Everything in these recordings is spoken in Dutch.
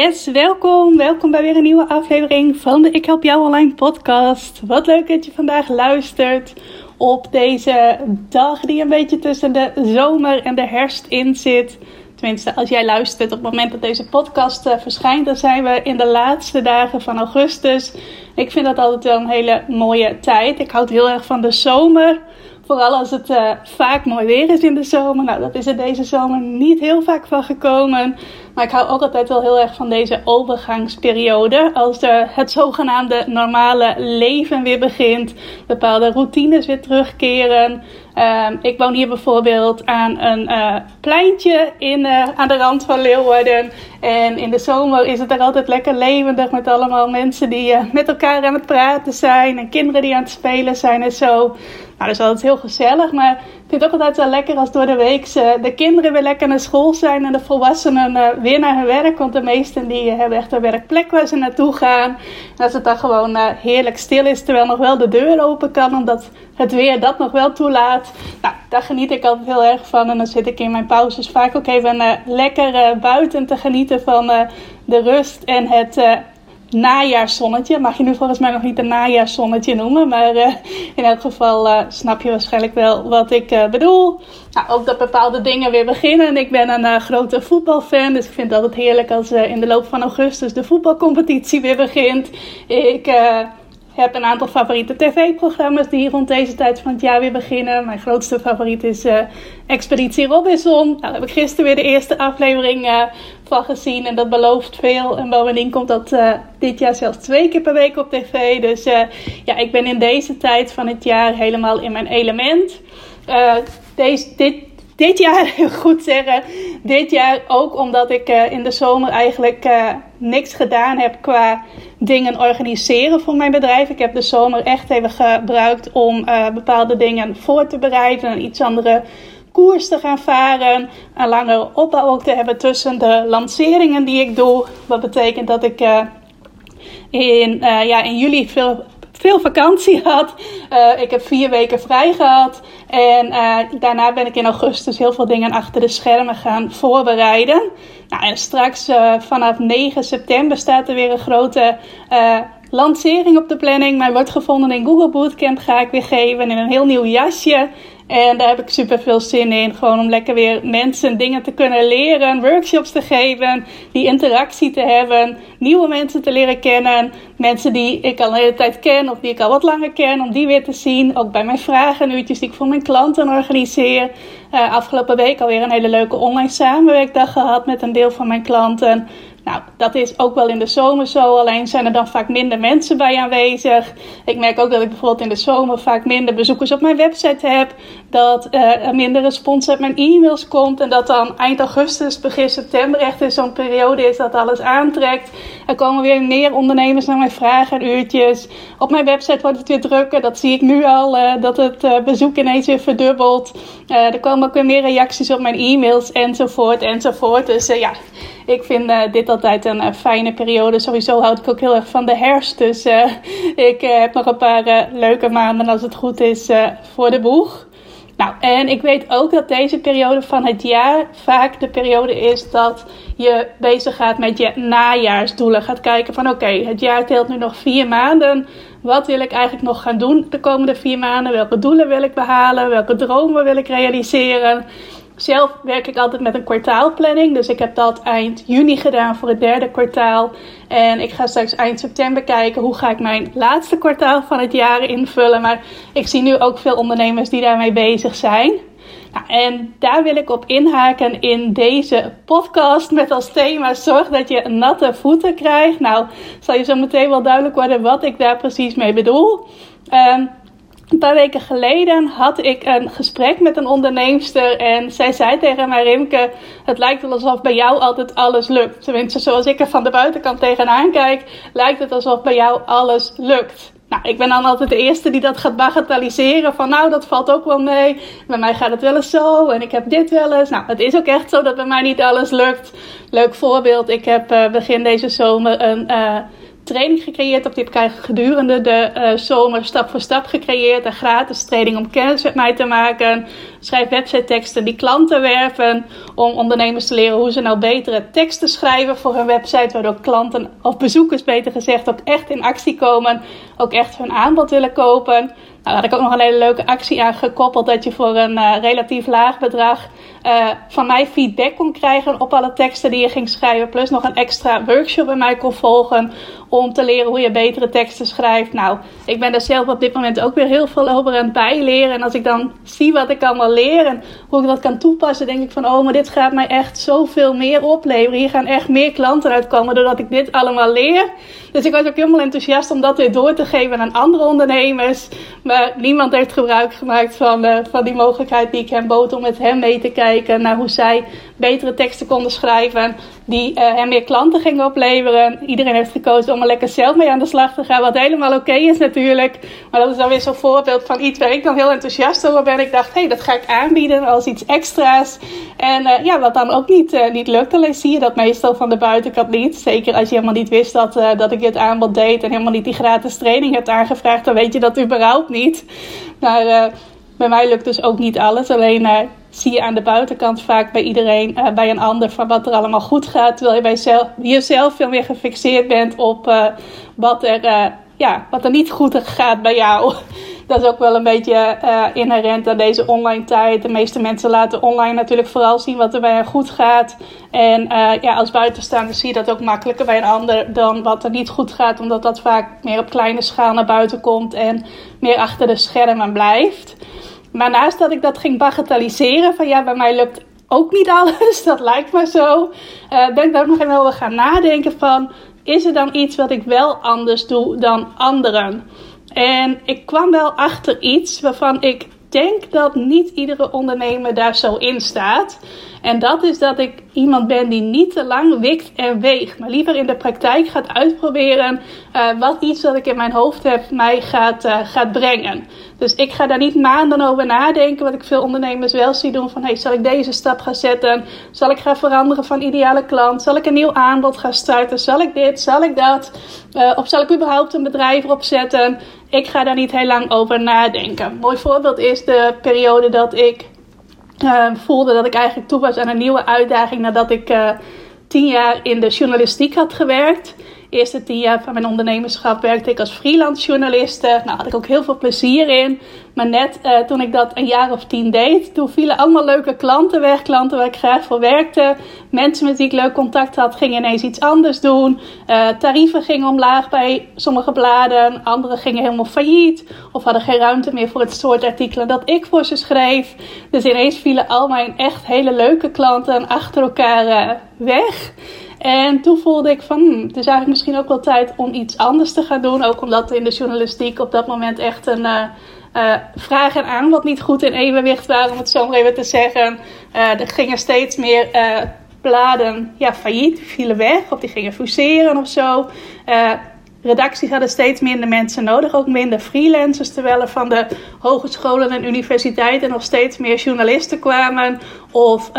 Yes, welkom. Welkom bij weer een nieuwe aflevering van de Ik Help Jou Online podcast. Wat leuk dat je vandaag luistert op deze dag die een beetje tussen de zomer en de herfst in zit. Tenminste, als jij luistert op het moment dat deze podcast uh, verschijnt, dan zijn we in de laatste dagen van augustus. Ik vind dat altijd wel een hele mooie tijd. Ik houd heel erg van de zomer. Vooral als het uh, vaak mooi weer is in de zomer. Nou, dat is er deze zomer niet heel vaak van gekomen. Maar ik hou ook altijd wel heel erg van deze overgangsperiode. Als uh, het zogenaamde normale leven weer begint. Bepaalde routines weer terugkeren. Uh, ik woon hier bijvoorbeeld aan een uh, pleintje in, aan de rand van Leeuwarden. En in de zomer is het er altijd lekker levendig met allemaal mensen die met elkaar aan het praten zijn. En kinderen die aan het spelen zijn en zo. Nou, dat is altijd heel gezellig. Maar ik vind het ook altijd wel lekker als door de week de kinderen weer lekker naar school zijn. En de volwassenen uh, weer naar hun werk. Want de meesten die hebben echt een werkplek waar ze naartoe gaan. En als het dan gewoon uh, heerlijk stil is. Terwijl nog wel de deur open kan. Omdat het weer dat nog wel toelaat. Nou, daar geniet ik altijd heel erg van. En dan zit ik in mijn pauzes vaak ook even lekker buiten te genieten van de rust en het najaarszonnetje. Mag je nu volgens mij nog niet een najaarszonnetje noemen. Maar uh, in elk geval uh, snap je waarschijnlijk wel wat ik uh, bedoel. Nou, ook dat bepaalde dingen weer beginnen. Ik ben een grote voetbalfan. Dus ik vind het altijd heerlijk als in de loop van augustus de voetbalcompetitie weer begint. Ik heb een aantal favoriete tv-programma's die rond deze tijd van het jaar weer beginnen. Mijn grootste favoriet is uh, Expeditie Robinson. Nou, daar heb ik gisteren weer de eerste aflevering uh, van gezien en dat belooft veel. En bovendien komt dat uh, dit jaar zelfs twee keer per week op tv. Dus ja, ik ben in deze tijd van het jaar helemaal in mijn element. deze, dit, dit jaar, heel goed zeggen, dit jaar ook omdat ik uh, in de zomer eigenlijk uh, niks gedaan heb qua dingen organiseren voor mijn bedrijf. Ik heb de zomer echt even gebruikt om uh, bepaalde dingen voor te bereiden, een iets andere koers te gaan varen, een langere opbouw ook te hebben tussen de lanceringen die ik doe. Wat betekent dat ik in, ja, in juli veel veel vakantie had. Uh, ik heb vier weken vrij gehad. En uh, daarna ben ik in augustus heel veel dingen achter de schermen gaan voorbereiden. Nou, en straks uh, vanaf 9 september staat er weer een grote lancering op de planning. Mijn wordt gevonden in Google Bootcamp ga ik weer geven in een heel nieuw jasje. En daar heb ik super veel zin in. Gewoon om lekker weer mensen dingen te kunnen leren, workshops te geven, die interactie te hebben, nieuwe mensen te leren kennen. Mensen die ik al een hele tijd ken of die ik al wat langer ken, om die weer te zien. Ook bij mijn vragenuurtjes die ik voor mijn klanten organiseer. Uh, afgelopen week alweer een hele leuke online samenwerkdag gehad met een deel van mijn klanten. Nou, dat is ook wel in de zomer zo. Alleen zijn er dan vaak minder mensen bij aanwezig. Ik merk ook dat ik bijvoorbeeld in de zomer vaak minder bezoekers op mijn website heb. Dat uh, er minder respons uit mijn e-mails komt. En dat dan eind augustus, begin september echt in zo'n periode is dat alles aantrekt. Er komen weer meer ondernemers naar mijn vragen en uurtjes. Op mijn website wordt het weer drukker. Dat zie ik nu al, uh, dat het uh, bezoek ineens weer verdubbelt. er komen ook weer meer reacties op mijn e-mails enzovoort enzovoort. Dus ja, ik vind dit altijd een, een, fijne periode. Sowieso houd ik ook heel erg van de herfst. Dus uh, ik heb nog een paar leuke maanden als het goed is voor de boeg. Nou, en ik weet ook dat deze periode van het jaar vaak de periode is dat je bezig gaat met je najaarsdoelen. Gaat kijken van oké, het jaar telt nu nog vier maanden. Wat wil ik eigenlijk nog gaan doen de komende vier maanden? Welke doelen wil ik behalen? Welke dromen wil ik realiseren? Zelf werk ik altijd met een kwartaalplanning. Dus ik heb dat eind juni gedaan voor het derde kwartaal. En ik ga straks eind september kijken hoe ga ik mijn laatste kwartaal van het jaar invullen. Maar ik zie nu ook veel ondernemers die daarmee bezig zijn. Nou, en daar wil ik op inhaken in deze podcast met als thema zorg dat je natte voeten krijgt. Nou, zal je zo meteen wel duidelijk worden wat ik daar precies mee bedoel. Um, een paar weken geleden had ik een gesprek met een onderneemster. En zij zei tegen mij: Rimke, het lijkt wel alsof bij jou altijd alles lukt. Tenminste, zoals ik er van de buitenkant tegenaan kijk, lijkt het alsof bij jou alles lukt. Nou, ik ben dan altijd de eerste die dat gaat bagatelliseren. Van nou, dat valt ook wel mee. Bij mij gaat het wel eens zo. En ik heb dit wel eens. Nou, het is ook echt zo dat bij mij niet alles lukt. Leuk voorbeeld. Ik heb uh, begin deze zomer een. Uh, training gecreëerd. Op dit krijg gedurende de uh, zomer stap voor stap gecreëerd. Een gratis training om kennis met mij te maken. Schrijf website teksten die klanten werven. Om ondernemers te leren hoe ze nou betere teksten schrijven voor hun website. Waardoor klanten of bezoekers beter gezegd ook echt in actie komen. Ook echt hun aanbod willen kopen. Nou, daar had ik ook nog een hele leuke actie aan gekoppeld. Dat je voor een uh, relatief laag bedrag uh, van mij feedback kon krijgen op alle teksten die je ging schrijven. Plus nog een extra workshop bij mij kon volgen om te leren hoe je betere teksten schrijft. Nou, ik ben daar zelf op dit moment ook weer heel veel over aan het bijleren. En als ik dan zie wat ik allemaal leer en hoe ik dat kan toepassen, denk ik van, oh, maar dit gaat mij echt zoveel meer opleveren. Hier gaan echt meer klanten uitkomen doordat ik dit allemaal leer. Dus ik was ook helemaal enthousiast om dat weer door te geven aan andere ondernemers. Maar niemand heeft gebruik gemaakt van, uh, van die mogelijkheid die ik hem bood om met hem mee te kijken naar hoe zij betere teksten konden schrijven. Die uh, hem meer klanten gingen opleveren. Iedereen heeft gekozen om er lekker zelf mee aan de slag te gaan. Wat helemaal oké is natuurlijk. Maar dat is dan weer zo'n voorbeeld van iets waar ik dan heel enthousiast over ben. Ik dacht, hé, hey, dat ga ik aanbieden als iets extra's. En uh, ja, wat dan ook niet, uh, niet lukt. Alleen zie je dat meestal van de buitenkant niet. Zeker als je helemaal niet wist dat, dat ik dit aanbod deed. En helemaal niet die gratis training hebt aangevraagd. Dan weet je dat überhaupt niet. Maar bij mij lukt dus ook niet alles. Alleen zie je aan de buitenkant vaak bij iedereen, bij een ander, van wat er allemaal goed gaat. Terwijl je bij jezelf, jezelf veel meer gefixeerd bent op wat, er, ja, wat er niet goed gaat bij jou. Dat is ook wel een beetje inherent aan deze online tijd. De meeste mensen laten online natuurlijk vooral zien wat er bij hen goed gaat. En ja, als buitenstaander zie je dat ook makkelijker bij een ander dan wat er niet goed gaat. Omdat dat vaak meer op kleine schaal naar buiten komt en meer achter de schermen blijft. Maar naast dat ik dat ging bagatelliseren, van ja, bij mij lukt ook niet alles, dat lijkt me zo, uh, ben ik daar ook nog even over gaan nadenken van, is er dan iets wat ik wel anders doe dan anderen? En ik kwam wel achter iets waarvan ik denk dat niet iedere ondernemer daar zo in staat. En dat is dat ik iemand ben die niet te lang wikt en weegt, maar liever in de praktijk gaat uitproberen uh, wat iets dat ik in mijn hoofd heb mij gaat, uh, gaat brengen. Dus ik ga daar niet maanden over nadenken, wat ik veel ondernemers wel zie doen. Van hey, zal ik deze stap gaan zetten? Zal ik gaan veranderen van ideale klant? Zal ik een nieuw aanbod gaan starten? Zal ik dit? Zal ik dat? Uh, of zal ik überhaupt een bedrijf opzetten? Ik ga daar niet heel lang over nadenken. Een mooi voorbeeld is de periode dat ik uh, voelde dat ik eigenlijk toe was aan een nieuwe uitdaging nadat ik uh, tien jaar in de journalistiek had gewerkt eerste tien jaar van mijn ondernemerschap werkte ik als freelance journaliste. Nou, had ik ook heel veel plezier in. Maar net uh, toen ik dat een jaar of tien deed, toen vielen allemaal leuke klanten weg. Klanten waar ik graag voor werkte. Mensen met wie ik leuk contact had, gingen ineens iets anders doen. Uh, tarieven gingen omlaag bij sommige bladen. Andere gingen helemaal failliet. Of hadden geen ruimte meer voor het soort artikelen dat ik voor ze schreef. Dus ineens vielen al mijn echt hele leuke klanten achter elkaar uh, weg. En toen voelde ik van, hmm, het is eigenlijk misschien ook wel tijd om iets anders te gaan doen. Ook omdat in de journalistiek op dat moment echt een uh, uh, vraag en aanbod niet goed in evenwicht waren, om het zo maar even te zeggen. Uh, er gingen steeds meer bladen ja, failliet, vielen weg of die gingen fuseren of zo. redacties hadden steeds minder mensen nodig, ook minder freelancers. Terwijl er van de hogescholen en universiteiten nog steeds meer journalisten kwamen. Of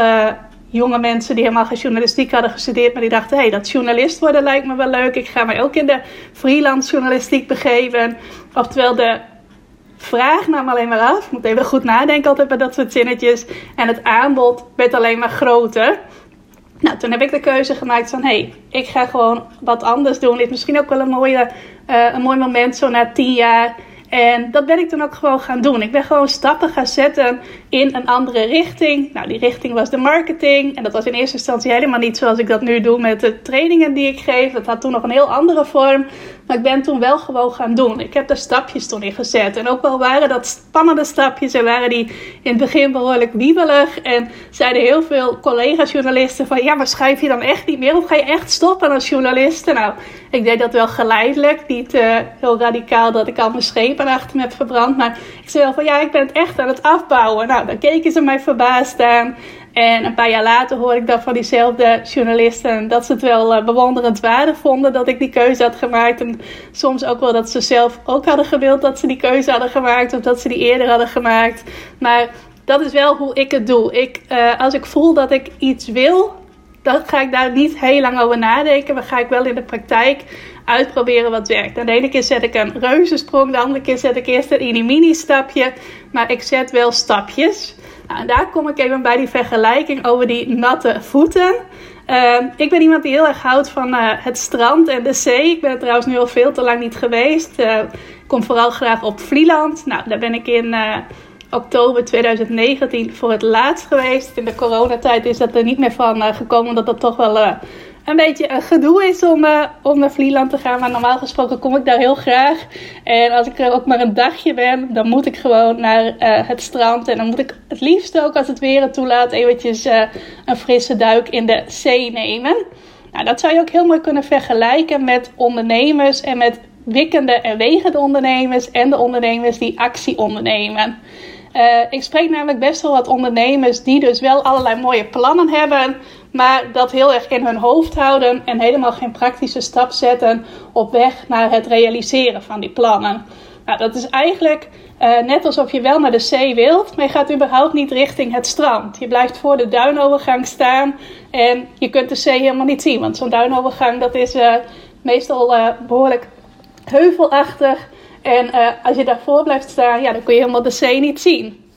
jonge mensen die helemaal geen journalistiek hadden gestudeerd, maar die dachten: hé, hey, dat journalist worden lijkt me wel leuk. Ik ga mij ook in de freelance journalistiek begeven. Oftewel, de vraag nam alleen maar af. Ik moet even goed nadenken altijd bij dat soort zinnetjes. En het aanbod werd alleen maar groter. Nou, toen heb ik de keuze gemaakt van: hé, hey, ik ga gewoon wat anders doen. Dit is misschien ook wel een, mooie, uh, een mooi moment, zo na tien jaar en dat ben ik dan ook gewoon gaan doen. Ik ben gewoon stappen gaan zetten in een andere richting. Nou, die richting was de marketing. En dat was in eerste instantie helemaal niet zoals ik dat nu doe met de trainingen die ik geef. Dat had toen nog een heel andere vorm. Maar ik ben toen wel gewoon gaan doen. Ik heb daar stapjes toen in gezet. En ook wel waren dat spannende stapjes. En waren die in het begin behoorlijk wiebelig. En zeiden heel veel collega-journalisten van... Ja, maar schrijf je dan echt niet meer? Of ga je echt stoppen als journalist? Nou, ik deed dat wel geleidelijk. Niet uh, heel radicaal dat ik al mijn schepen achter me heb verbrand. Maar ik zei wel van ja, ik ben het echt aan het afbouwen. Nou, dan keken ze mij verbaasd aan. En een paar jaar later hoorde ik dan van diezelfde journalisten dat ze het wel uh, bewonderenswaardig vonden dat ik die keuze had gemaakt. En soms ook wel dat ze zelf ook hadden gewild dat ze die keuze hadden gemaakt of dat ze die eerder hadden gemaakt. Maar dat is wel hoe ik het doe. Ik, uh, als ik voel dat ik iets wil, dan ga ik daar niet heel lang over nadenken. Maar ga ik wel in de praktijk uitproberen wat werkt. De ene keer zet ik een reuzensprong, de andere keer zet ik eerst een mini stapje. Maar ik zet wel stapjes. Nou, en daar kom ik even bij die vergelijking over die natte voeten. Uh, ik ben iemand die heel erg houdt van uh, het strand en de zee. Ik ben trouwens nu al veel te lang niet geweest. Uh, ik kom vooral graag op Vlieland. Nou, daar ben ik in eh, oktober 2019 voor het laatst geweest. In de coronatijd is dat er niet meer van gekomen, omdat dat toch wel een beetje een gedoe is om, uh, om naar Vlieland te gaan. Maar normaal gesproken kom ik daar heel graag. En als ik er ook maar een dagje ben, dan moet ik gewoon naar uh, het strand. En dan moet ik het liefst ook, als het weer het toelaat, eventjes uh, een frisse duik in de zee nemen. Nou, dat zou je ook heel mooi kunnen vergelijken met ondernemers en met wikkende en wegende ondernemers en de ondernemers die actie ondernemen. Ik spreek namelijk best wel wat ondernemers die dus wel allerlei mooie plannen hebben, maar dat heel erg in hun hoofd houden en helemaal geen praktische stap zetten op weg naar het realiseren van die plannen. Nou, dat is eigenlijk uh, net alsof je wel naar de zee wilt, maar je gaat überhaupt niet richting het strand. Je blijft voor de duinovergang staan en je kunt de zee helemaal niet zien, want zo'n duinovergang dat is uh, meestal uh, behoorlijk heuvelachtig. En als je daarvoor blijft staan, ja, dan kun je helemaal de zee niet zien.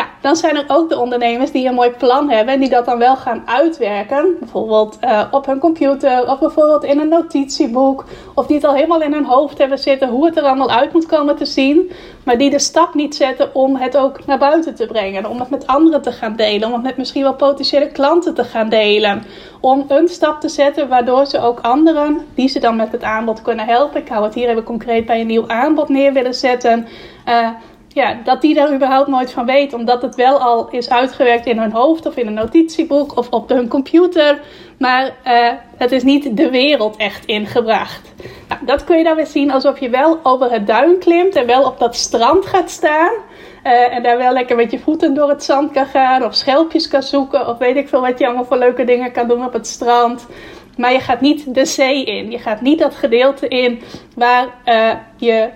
Nou, dan zijn er ook de ondernemers die een mooi plan hebben en die dat dan wel gaan uitwerken. Bijvoorbeeld uh, op hun computer of bijvoorbeeld in een notitieboek. Of die het al helemaal in hun hoofd hebben zitten hoe het er allemaal uit moet komen te zien. Maar die de stap niet zetten om het ook naar buiten te brengen. Om het met anderen te gaan delen. Om het met misschien wel potentiële klanten te gaan delen. Om een stap te zetten waardoor ze ook anderen, die ze dan met het aanbod kunnen helpen. Ik hou het hier even concreet bij een nieuw aanbod neer willen zetten. Uh, ja, dat die daar überhaupt nooit van weten. Omdat het wel al is uitgewerkt in hun hoofd of in een notitieboek of op hun computer. Maar uh, het is niet de wereld echt ingebracht. Nou, dat kun je dan weer zien alsof je wel over het duin klimt en wel op dat strand gaat staan. Uh, en daar wel lekker met je voeten door het zand kan gaan. Of schelpjes kan zoeken. Of weet ik veel wat je allemaal voor leuke dingen kan doen op het strand. Maar je gaat niet de zee in. Je gaat niet dat gedeelte in waar uh, je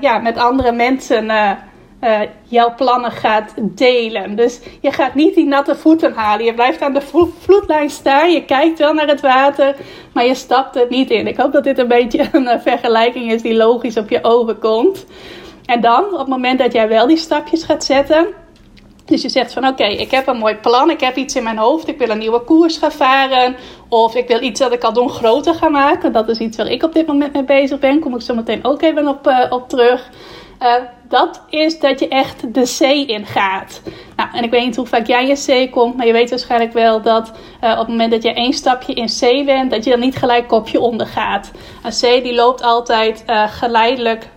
ja, met andere mensen uh, jouw plannen gaat delen. Dus je gaat niet die natte voeten halen. Je blijft aan de vloedlijn staan. Je kijkt wel naar het water, maar je stapt er niet in. Ik hoop dat dit een beetje een uh, vergelijking is die logisch op je ogen komt. En dan, op het moment dat jij wel die stapjes gaat zetten. Dus je zegt van oké, ik heb een mooi plan, ik heb iets in mijn hoofd, ik wil een nieuwe koers gaan varen. Of ik wil iets dat ik al doen groter gaan maken. Dat is iets waar ik op dit moment mee bezig ben. Kom ik zo meteen ook even op, uh, op terug. Uh, dat is dat je echt de zee ingaat. Nou, en ik weet niet hoe vaak jij in zee komt, maar je weet waarschijnlijk wel dat uh, op het moment dat je één stapje in zee bent, dat je dan niet gelijk kopje onder gaat. Een zee die loopt altijd uh, geleidelijk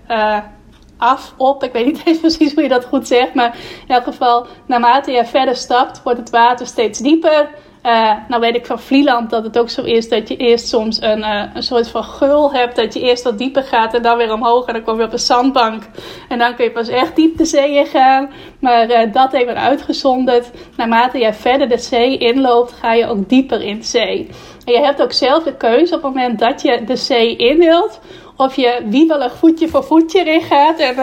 af, op. Ik weet niet eens precies hoe je dat goed zegt, maar in elk geval, naarmate je verder stapt, wordt het water steeds dieper. Uh, nou weet ik van Vlieland dat het ook zo is dat je eerst soms een, uh, een soort van geul hebt. Dat je eerst wat dieper gaat en dan weer omhoog en dan kom je op een zandbank. En dan kun je pas echt diep de zee in gaan. Maar uh, dat even uitgezonderd. Naarmate jij verder de zee inloopt, ga je ook dieper in de zee. En je hebt ook zelf de keuze op het moment dat je de zee in wilt. Of je wiebelig voetje voor voetje erin gaat. En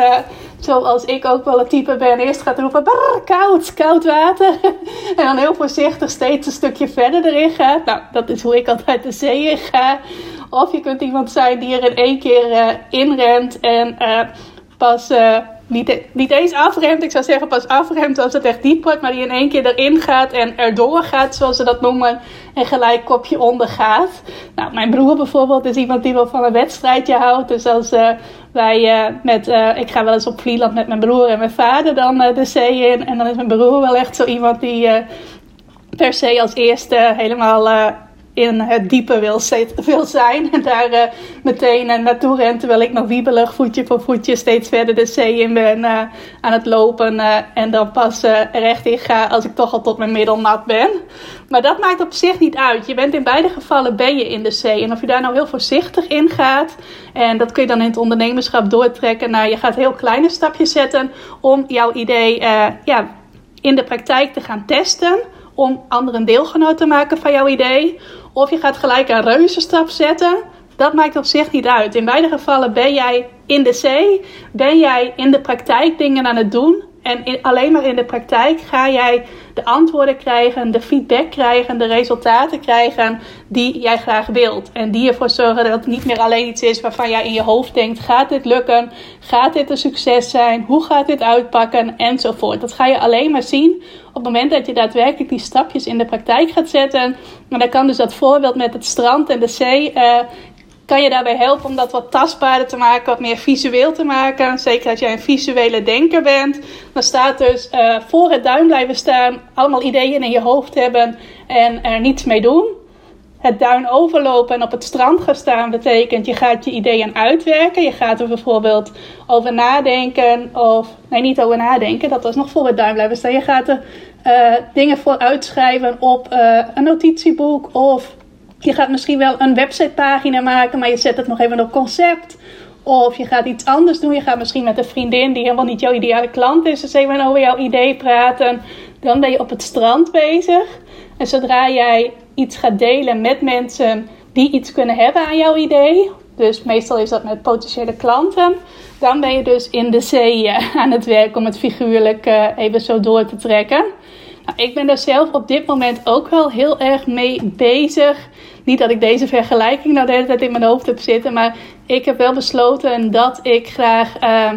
zoals ik ook wel het type ben, eerst gaat roepen: brrr, koud, koud water. en dan heel voorzichtig steeds een stukje verder erin gaat. Nou, dat is hoe ik altijd de zee in ga. Of je kunt iemand zijn die er in één keer uh, inrent en uh, pas. Uh, niet, niet eens afremt, ik zou zeggen pas afremt als het echt diep wordt, maar die in één keer erin gaat en erdoor gaat, zoals ze dat noemen, en gelijk kopje onder gaat. Nou, mijn broer bijvoorbeeld is iemand die wel van een wedstrijdje houdt, dus als wij uh, met, uh, ik ga wel eens op Vlieland met mijn broer en mijn vader dan de zee in, en dan is mijn broer wel echt zo iemand die per se als eerste helemaal in het diepe wil, wil zijn. En daar uh, meteen uh, naartoe ren, terwijl ik nog wiebelig voetje voor voetje steeds verder de zee in ben aan het lopen. en dan pas recht in ga als ik toch al tot mijn middel nat ben. Maar dat maakt op zich niet uit. Je bent in beide gevallen ben je in de zee. En of je daar nou heel voorzichtig in gaat. En dat kun je dan in het ondernemerschap doortrekken naar je gaat heel kleine stapjes zetten om jouw idee ja, in de praktijk te gaan testen om anderen deelgenoot te maken van jouw idee. Of je gaat gelijk een reuzenstap zetten. Dat maakt op zich niet uit. In beide gevallen ben jij in de zee, ben jij in de praktijk dingen aan het doen. En alleen maar in de praktijk ga jij de antwoorden krijgen, de feedback krijgen, de resultaten krijgen die jij graag wilt. En die ervoor zorgen dat het niet meer alleen iets is waarvan jij in je hoofd denkt: gaat dit lukken? Gaat dit een succes zijn? Hoe gaat dit uitpakken? Enzovoort. Dat ga je alleen maar zien op het moment dat je daadwerkelijk die stapjes in de praktijk gaat zetten. En dan kan dus dat voorbeeld met het strand en de zee. Uh, kan je daarbij helpen om dat wat tastbaarder te maken, wat meer visueel te maken. Zeker als jij een visuele denker bent. Dan staat dus uh, voor het duin blijven staan, allemaal ideeën in je hoofd hebben en er niets mee doen. Het duin overlopen en op het strand gaan staan betekent je gaat je ideeën uitwerken. Je gaat er bijvoorbeeld over nadenken of nee niet over nadenken, dat was nog voor het duin blijven staan. Je gaat er uh, dingen voor uitschrijven op uh, een notitieboek of je gaat misschien wel een websitepagina maken, maar je zet het nog even op concept. Of je gaat iets anders doen. Je gaat misschien met een vriendin die helemaal niet jouw ideale klant is, dus even over jouw idee praten. Dan ben je op het strand bezig. En zodra jij iets gaat delen met mensen die iets kunnen hebben aan jouw idee, dus meestal is dat met potentiële klanten, dan ben je dus in de zee eh, aan het werk om het figuurlijk eh, even zo door te trekken. Nou, ik ben daar zelf op dit moment ook wel heel erg mee bezig. Niet dat ik deze vergelijking nou de hele tijd in mijn hoofd heb zitten, maar ik heb wel besloten dat ik graag uh,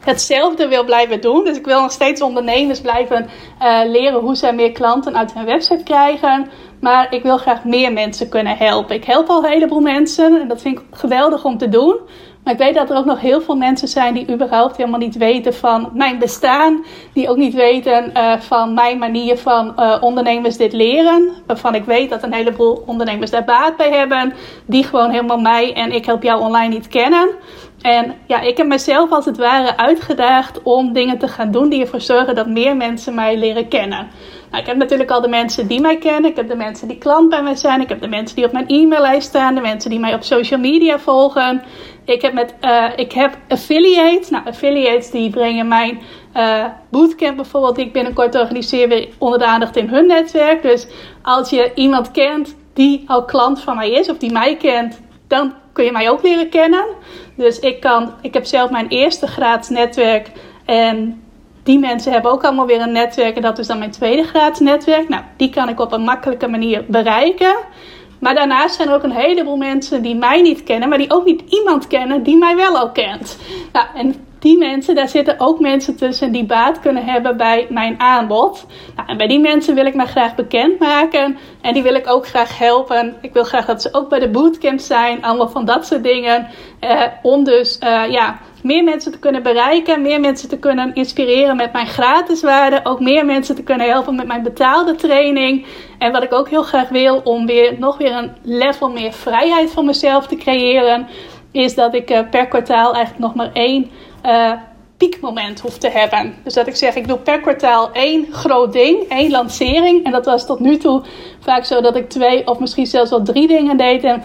hetzelfde wil blijven doen. Dus ik wil nog steeds ondernemers blijven uh, leren hoe zij meer klanten uit hun website krijgen. Maar ik wil graag meer mensen kunnen helpen. Ik help al een heleboel mensen en dat vind ik geweldig om te doen. Maar ik weet dat er ook nog heel veel mensen zijn die überhaupt helemaal niet weten van mijn bestaan. Die ook niet weten uh, van mijn manier van uh, ondernemers dit leren. Waarvan ik weet dat een heleboel ondernemers daar baat bij hebben. Die gewoon helemaal mij en ik help jou online niet kennen. En ja, ik heb mezelf als het ware uitgedaagd om dingen te gaan doen die ervoor zorgen dat meer mensen mij leren kennen. Nou, ik heb natuurlijk al de mensen die mij kennen. Ik heb de mensen die klant bij mij zijn. Ik heb de mensen die op mijn e-maillijst staan. De mensen die mij op social media volgen. Ik heb, met, uh, ik heb affiliates. Nou, affiliates die brengen mijn uh, bootcamp bijvoorbeeld, die ik binnenkort organiseer, weer onder de aandacht in hun netwerk. Dus als je iemand kent die al klant van mij is, of die mij kent, dan kun je mij ook leren kennen. Dus ik, kan, ik heb zelf mijn eerste graads netwerk. En die mensen hebben ook allemaal weer een netwerk. En dat is dan mijn tweede graads netwerk. Nou, die kan ik op een makkelijke manier bereiken. Maar daarnaast zijn er ook een heleboel mensen die mij niet kennen, maar die ook niet iemand kennen die mij wel al kent. Nou, en die mensen, daar zitten ook mensen tussen die baat kunnen hebben bij mijn aanbod. Nou, en bij die mensen wil ik mij graag bekendmaken. En die wil ik ook graag helpen. Ik wil graag dat ze ook bij de bootcamp zijn. Allemaal van dat soort dingen. Eh, om dus uh, ja, meer mensen te kunnen bereiken. Meer mensen te kunnen inspireren met mijn gratis waarde. Ook meer mensen te kunnen helpen met mijn betaalde training. En wat ik ook heel graag wil om weer nog weer een level meer vrijheid voor mezelf te creëren. Is dat ik uh, per kwartaal eigenlijk nog maar één uh, piekmoment hoef te hebben. Dus dat ik zeg, ik doe per kwartaal één groot ding, één lancering. En dat was tot nu toe vaak zo dat ik twee of misschien zelfs wel drie dingen deed. En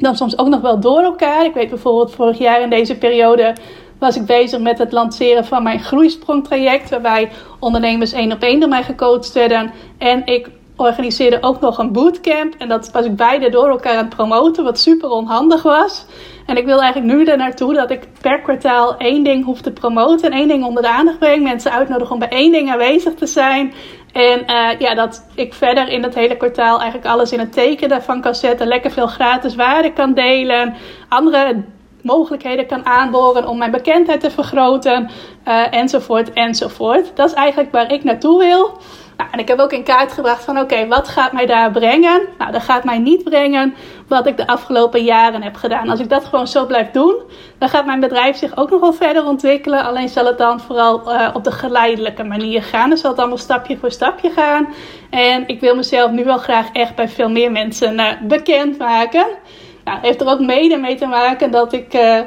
dan soms ook nog wel door elkaar. Ik weet bijvoorbeeld vorig jaar in deze periode was ik bezig met het lanceren van mijn groeisprongtraject. Waarbij ondernemers één op één door mij gecoacht werden. En ik organiseerde ook nog een bootcamp. En dat was ik beide door elkaar aan het promoten, wat super onhandig was. En ik wil eigenlijk nu er naartoe dat ik per kwartaal één ding hoef te promoten en één ding onder de aandacht breng. Mensen uitnodigen om bij één ding aanwezig te zijn. En uh, ja, dat ik verder in dat hele kwartaal eigenlijk alles in het teken daarvan kan zetten. Lekker veel gratis waarde kan delen. Andere mogelijkheden kan aanboren om mijn bekendheid te vergroten. Uh, enzovoort, enzovoort. Dat is eigenlijk waar ik naartoe wil. Nou, en ik heb ook in kaart gebracht van oké, wat gaat mij daar brengen? Nou, dat gaat mij niet brengen wat ik de afgelopen jaren heb gedaan. Als ik dat gewoon zo blijf doen, dan gaat mijn bedrijf zich ook nog wel verder ontwikkelen. Alleen zal het dan vooral uh, op de geleidelijke manier gaan. Dan zal het allemaal stapje voor stapje gaan. En ik wil mezelf nu wel graag echt bij veel meer mensen uh, bekend maken. Nou, heeft er ook mede mee te maken dat ik uh,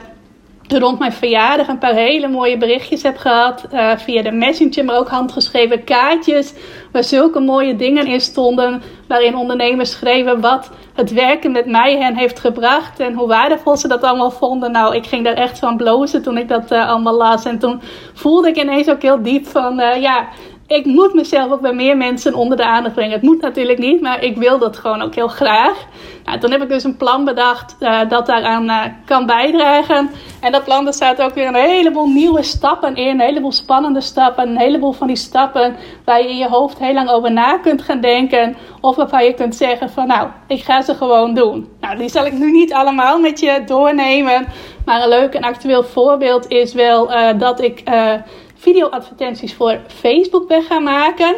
rond mijn verjaardag een paar hele mooie berichtjes heb gehad. Uh, via de Messenger, maar ook handgeschreven kaartjes. Waar zulke mooie dingen in stonden. Waarin ondernemers schreven wat het werken met mij hen heeft gebracht. En hoe waardevol ze dat allemaal vonden. Nou, ik ging daar echt van blozen toen ik dat uh, allemaal las. En toen voelde ik ineens ook heel diep van, uh, ja, ik moet mezelf ook bij meer mensen onder de aandacht brengen. Het moet natuurlijk niet, maar ik wil dat gewoon ook heel graag. Nou, toen heb ik dus een plan bedacht uh, dat daaraan uh, kan bijdragen. En dat plan daar staat ook weer een heleboel nieuwe stappen in. Een heleboel spannende stappen. Een heleboel van die stappen waar je in je hoofd heel lang over na kunt gaan denken. Of waarvan je kunt zeggen van nou, ik ga ze gewoon doen. Nou, die zal ik nu niet allemaal met je doornemen. Maar een leuk en actueel voorbeeld is wel uh, dat ik video-advertenties voor Facebook ben gaan maken.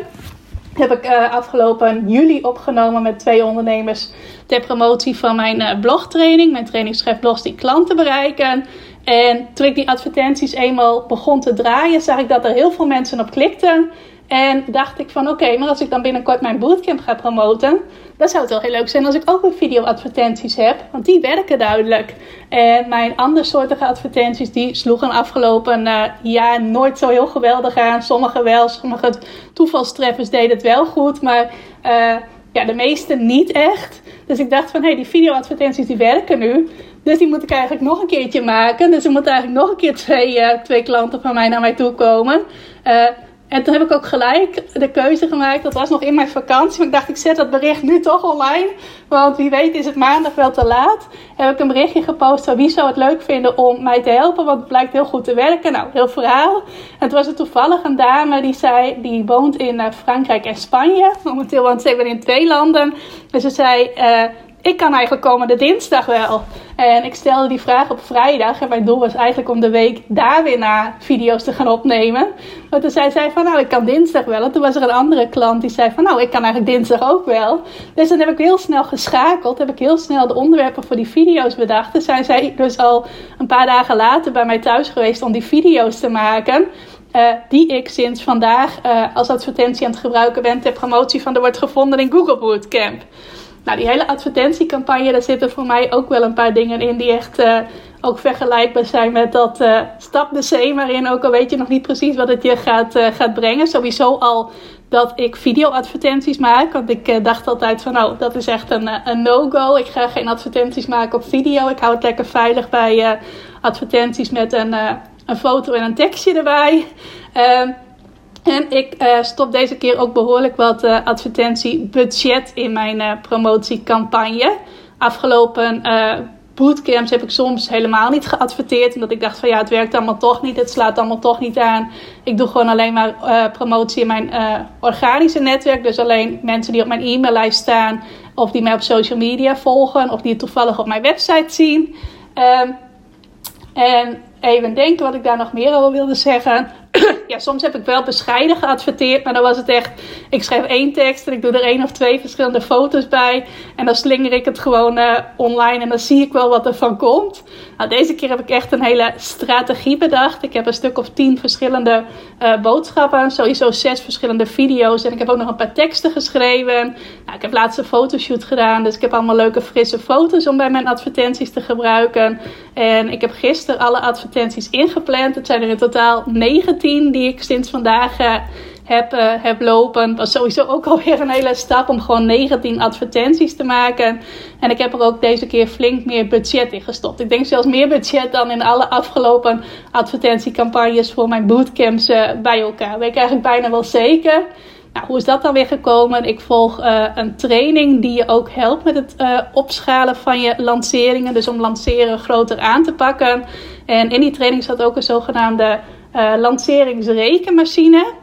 Heb ik uh, afgelopen juli opgenomen met twee ondernemers ter promotie van mijn uh, blogtraining. Mijn training schrijft die klanten bereiken. En toen ik die advertenties eenmaal begon te draaien, zag ik dat er heel veel mensen op klikten. En dacht ik van oké, maar als ik dan binnenkort mijn bootcamp ga promoten, dan zou het wel heel leuk zijn als ik ook weer video-advertenties heb. Want die werken duidelijk. En mijn andersoortige advertenties, die sloegen afgelopen uh, jaar nooit zo heel geweldig aan. Sommige wel, sommige toevalstreffers deden het wel goed. Maar uh, ja, de meeste niet echt. Dus ik dacht van hé, hey, die video-advertenties die werken nu. Dus die moet ik eigenlijk nog een keertje maken. Dus er moeten eigenlijk nog een keer twee, uh, twee klanten van mij naar mij toe komen. En toen heb ik ook gelijk de keuze gemaakt. Dat was nog in mijn vakantie. Maar ik dacht, ik zet dat bericht nu toch online. Want wie weet is het maandag wel te laat. Heb ik een berichtje gepost van wie zou het leuk vinden om mij te helpen. Want het blijkt heel goed te werken. Nou, heel verhaal. En toen was er toevallig een dame die zei, die woont in uh, Frankrijk en Spanje. Momenteel woont ze in twee landen. En ze zei, uh, ik kan eigenlijk komende dinsdag wel. En ik stelde die vraag op vrijdag. En mijn doel was eigenlijk om de week daar weer naar video's te gaan opnemen. Maar toen zei zij van nou, ik kan dinsdag wel. En toen was er een andere klant die zei van nou, ik kan eigenlijk dinsdag ook wel. Dus dan heb ik heel snel geschakeld. Heb ik heel snel de onderwerpen voor die video's bedacht. Dus zijn zij dus al een paar dagen later bij mij thuis geweest om die video's te maken. Uh, die ik sinds vandaag uh, als advertentie aan het gebruiken ben ter promotie van de wordt gevonden in Google Bootcamp. Nou, die hele advertentiecampagne, daar zitten voor mij ook wel een paar dingen in die echt uh, ook vergelijkbaar zijn met dat uh, stap de zee maar in. Ook al weet je nog niet precies wat het je gaat, uh, gaat brengen. Sowieso al dat ik video-advertenties maak. Want ik dacht altijd van, nou, dat is echt een, een no-go. Ik ga geen advertenties maken op video. Ik hou het lekker veilig bij advertenties met een, een foto en een tekstje erbij. Ehm, en ik uh, stop deze keer ook behoorlijk wat uh, advertentiebudget in mijn uh, promotiecampagne. Afgelopen bootcamps heb ik soms helemaal niet geadverteerd. Omdat ik dacht van ja, het werkt allemaal toch niet. Het slaat allemaal toch niet aan. Ik doe gewoon alleen maar promotie in mijn organische netwerk. Dus alleen mensen die op mijn e-maillijst staan. Of die mij op social media volgen. Of die het toevallig op mijn website zien. Um, en even denken wat ik daar nog meer over wilde zeggen. ja, soms heb ik wel bescheiden geadverteerd, maar dan was het echt. Ik schrijf één tekst en ik doe er één of twee verschillende foto's bij. En dan slinger ik het gewoon uh, online en dan zie ik wel wat er van komt. Nou, deze keer heb ik echt een hele strategie bedacht. Ik heb een stuk of tien verschillende uh, boodschappen, sowieso zes verschillende video's. En ik heb ook nog een paar teksten geschreven. Nou, ik heb laatst een fotoshoot gedaan, dus ik heb allemaal leuke frisse foto's om bij mijn advertenties te gebruiken. En ik heb gisteren alle advertenties ingepland. Het zijn er in totaal 19 die ik sinds vandaag uh, heb, uh, heb lopen. Was sowieso ook alweer een hele stap om gewoon 19 advertenties te maken. En ik heb er ook deze keer flink meer budget in gestopt. Ik denk zelfs meer budget dan in alle afgelopen advertentiecampagnes voor mijn bootcamps uh, bij elkaar. Weet ik eigenlijk bijna wel zeker. Nou, hoe is dat dan weer gekomen? Ik volg uh, een training die je ook helpt met het opschalen van je lanceringen. Dus om lanceren groter aan te pakken. En in die training zat ook een zogenaamde uh, lanceringsrekenmachine.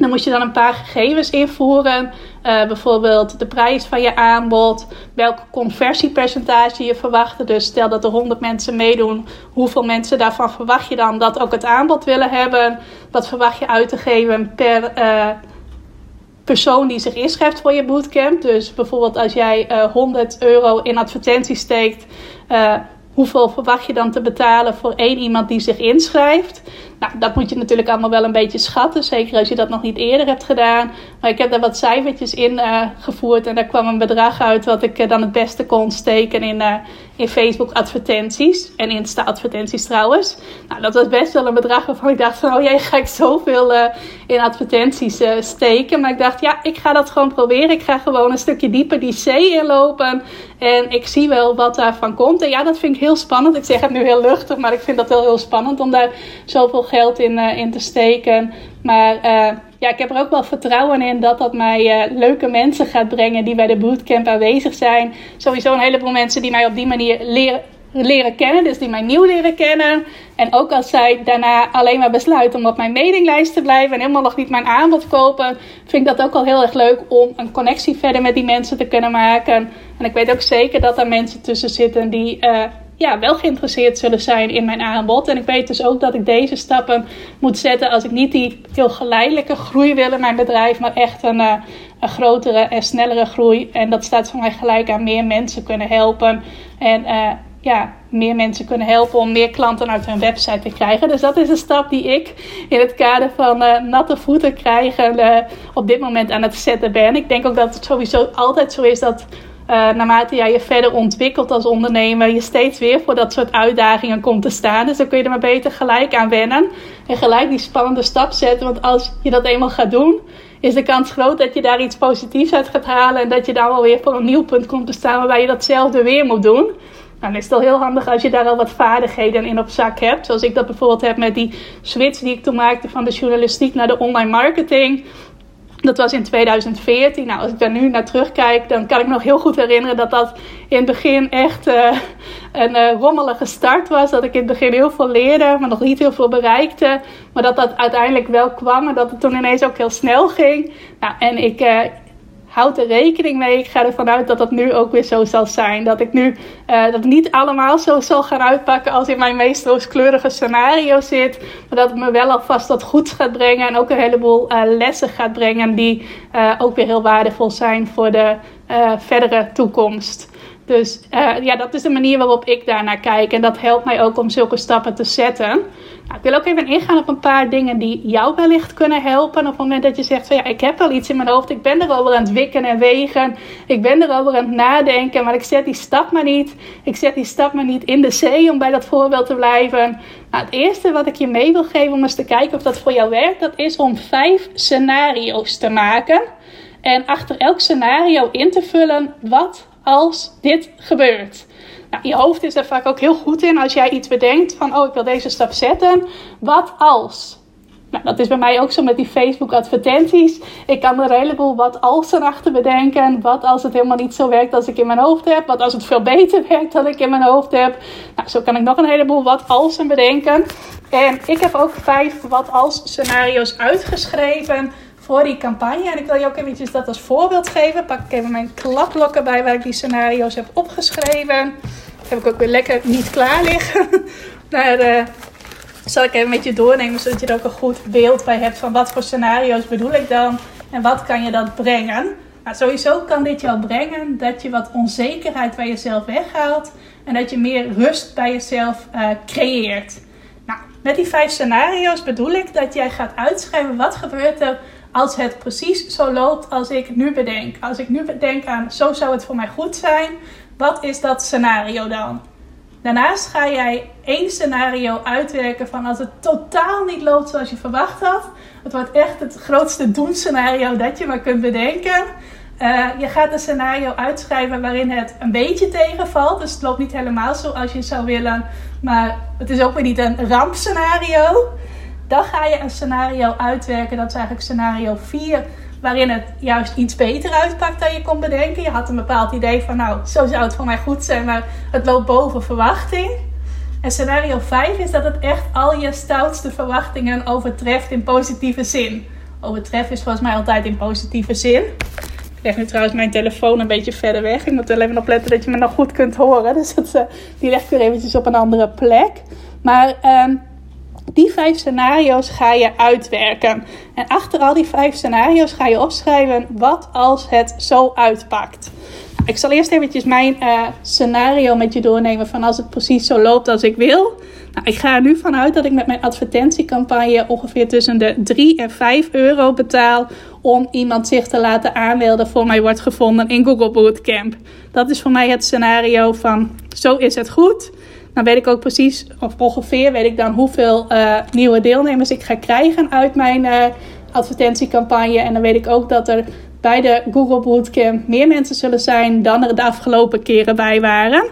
Dan moet je dan een paar gegevens invoeren. Uh, bijvoorbeeld de prijs van je aanbod, welk conversiepercentage je verwacht. Dus stel dat er 100 mensen meedoen, hoeveel mensen daarvan verwacht je dan dat ook het aanbod willen hebben? Wat verwacht je uit te geven per, uh, persoon die zich inschrijft voor je bootcamp. Dus bijvoorbeeld als jij uh, eh, 100 euro in advertentie steekt, hoeveel verwacht je dan te betalen voor één iemand die zich inschrijft? Nou, dat moet je natuurlijk allemaal wel een beetje schatten. Zeker als je dat nog niet eerder hebt gedaan. Maar ik heb daar wat cijfertjes in uh, gevoerd. En daar kwam een bedrag uit wat ik uh, dan het beste kon steken in, uh, in Facebook advertenties. En Insta advertenties trouwens. Nou, dat was best wel een bedrag waarvan ik dacht van... Oh jee, ga ik zoveel in advertenties steken. Maar ik dacht, ja, ik ga dat gewoon proberen. Ik ga gewoon een stukje dieper die C inlopen. En ik zie wel wat daarvan komt. En ja, dat vind ik heel spannend. Ik zeg het nu heel luchtig, maar ik vind dat wel heel spannend om daar zoveel geld in, uh, in te steken. Maar uh, ja, ik heb er ook wel vertrouwen in dat dat mij uh, leuke mensen gaat brengen die bij de bootcamp aanwezig zijn. Sowieso een heleboel mensen die mij op die manier leren, leren kennen, dus die mij nieuw leren kennen. En ook als zij daarna alleen maar besluiten om op mijn mailinglijst te blijven en helemaal nog niet mijn aanbod kopen, vind ik dat ook al heel erg leuk om een connectie verder met die mensen te kunnen maken. En ik weet ook zeker dat er mensen tussen zitten die ja, wel geïnteresseerd zullen zijn in mijn aanbod. En ik weet dus ook dat ik deze stappen moet zetten als ik niet die heel geleidelijke groei wil in mijn bedrijf, maar echt een, uh, een grotere en snellere groei. En dat staat voor mij gelijk aan meer mensen kunnen helpen. En uh, ja, meer mensen kunnen helpen om meer klanten uit hun website te krijgen. Dus dat is een stap die ik in het kader van uh, natte voeten krijgen uh, op dit moment aan het zetten ben. Ik denk ook dat het sowieso altijd zo is dat uh, naarmate jij je verder ontwikkelt als ondernemer, je steeds weer voor dat soort uitdagingen komt te staan. Dus dan kun je er maar beter gelijk aan wennen. En gelijk die spannende stap zetten. Want als je dat eenmaal gaat doen, is de kans groot dat je daar iets positiefs uit gaat halen. En dat je dan wel weer voor een nieuw punt komt te staan waarbij je datzelfde weer moet doen. Nou, dan is het heel handig als je daar al wat vaardigheden in op zak hebt. Zoals ik dat bijvoorbeeld heb met die switch die ik toen maakte van de journalistiek naar de online marketing. Dat was in 2014. Nou, als ik daar nu naar terugkijk, dan kan ik nog heel goed herinneren dat dat in het begin echt uh, een uh, rommelige start was. Dat ik in het begin heel veel leerde, maar nog niet heel veel bereikte. Maar dat dat uiteindelijk wel kwam en dat het toen ineens ook heel snel ging. Nou, en ik, uh, houd er rekening mee. Ik ga ervan uit dat dat nu ook weer zo zal zijn. Dat ik nu uh, dat niet allemaal zo zal gaan uitpakken als in mijn meest rooskleurige scenario zit. Maar dat het me wel alvast wat goed gaat brengen. En ook een heleboel uh, lessen gaat brengen die uh, ook weer heel waardevol zijn voor de verdere toekomst. Dus ja, dat is de manier waarop ik daarnaar kijk. En dat helpt mij ook om zulke stappen te zetten. Nou, ik wil ook even ingaan op een paar dingen die jou wellicht kunnen helpen. Op het moment dat je zegt van ja, ik heb wel iets in mijn hoofd. Ik ben erover aan het wikken en wegen. Ik ben erover aan het nadenken. Maar ik zet die stap maar niet. Ik zet die stap maar niet in de zee om bij dat voorbeeld te blijven. Nou, het eerste wat ik je mee wil geven om eens te kijken of dat voor jou werkt. Dat is om vijf scenario's te maken. En achter elk scenario in te vullen wat als dit gebeurt. Nou, je hoofd is er vaak ook heel goed in als jij iets bedenkt van, oh, ik wil deze stap zetten. Wat als? Nou, dat is bij mij ook zo met die Facebook advertenties. Ik kan er een heleboel wat als erachter bedenken. Wat als het helemaal niet zo werkt als ik in mijn hoofd heb. Wat als het veel beter werkt dan ik in mijn hoofd heb. Nou, zo kan ik nog een heleboel wat als bedenken. En ik heb ook vijf wat als scenario's uitgeschreven voor die campagne. En ik wil je ook eventjes dat als voorbeeld geven. Pak ik even mijn klapblokken bij waar ik die scenario's heb opgeschreven. heb ik ook weer lekker niet klaar liggen. maar uh, zal ik even met je doornemen, zodat je er ook een goed beeld bij hebt van wat voor scenario's bedoel ik dan. En wat kan je dat brengen. Nou, sowieso kan dit jou brengen dat je wat onzekerheid bij jezelf weghaalt. En dat je meer rust bij jezelf uh, creëert. Nou, met die vijf scenario's bedoel ik dat jij gaat uitschrijven wat gebeurt er als het precies zo loopt als ik nu bedenk. Als ik nu bedenk aan zo zou het voor mij goed zijn, wat is dat scenario dan? Daarnaast ga jij één scenario uitwerken van als het totaal niet loopt zoals je verwacht had. Het wordt echt het grootste doenscenario dat je maar kunt bedenken. Uh, je gaat een scenario uitschrijven waarin het een beetje tegenvalt. Dus het loopt niet helemaal zoals je zou willen. Maar het is ook weer niet een rampscenario. Dan ga je een scenario uitwerken. Dat is eigenlijk scenario 4. Waarin het juist iets beter uitpakt dan je kon bedenken. Je had een bepaald idee van nou, zo zou het voor mij goed zijn. Maar het loopt boven verwachting. En scenario 5 is dat het echt al je stoutste verwachtingen overtreft in positieve zin. Overtreft is volgens mij altijd in positieve zin. Ik leg nu trouwens mijn telefoon een beetje verder weg. Ik moet wel even opletten dat je me nog goed kunt horen. Dus uh, die leg ik weer eventjes op een andere plek. Maar... Um, Die vijf scenario's ga je uitwerken. En achter al die vijf scenario's ga je opschrijven wat als het zo uitpakt. Nou, ik zal eerst eventjes mijn uh, scenario met je doornemen van als het precies zo loopt als ik wil. Nou, ik ga er nu vanuit dat ik met mijn advertentiecampagne ongeveer tussen de 3 en 5 euro betaal om iemand zich te laten aanmelden voor mij wordt gevonden in Google Bootcamp. Dat is voor mij het scenario van zo is het goed. Dan weet ik ook precies, of ongeveer weet ik dan hoeveel uh, nieuwe deelnemers ik ga krijgen uit mijn uh, advertentiecampagne. En dan weet ik ook dat er bij de Google Bootcamp meer mensen zullen zijn dan er de afgelopen keren bij waren.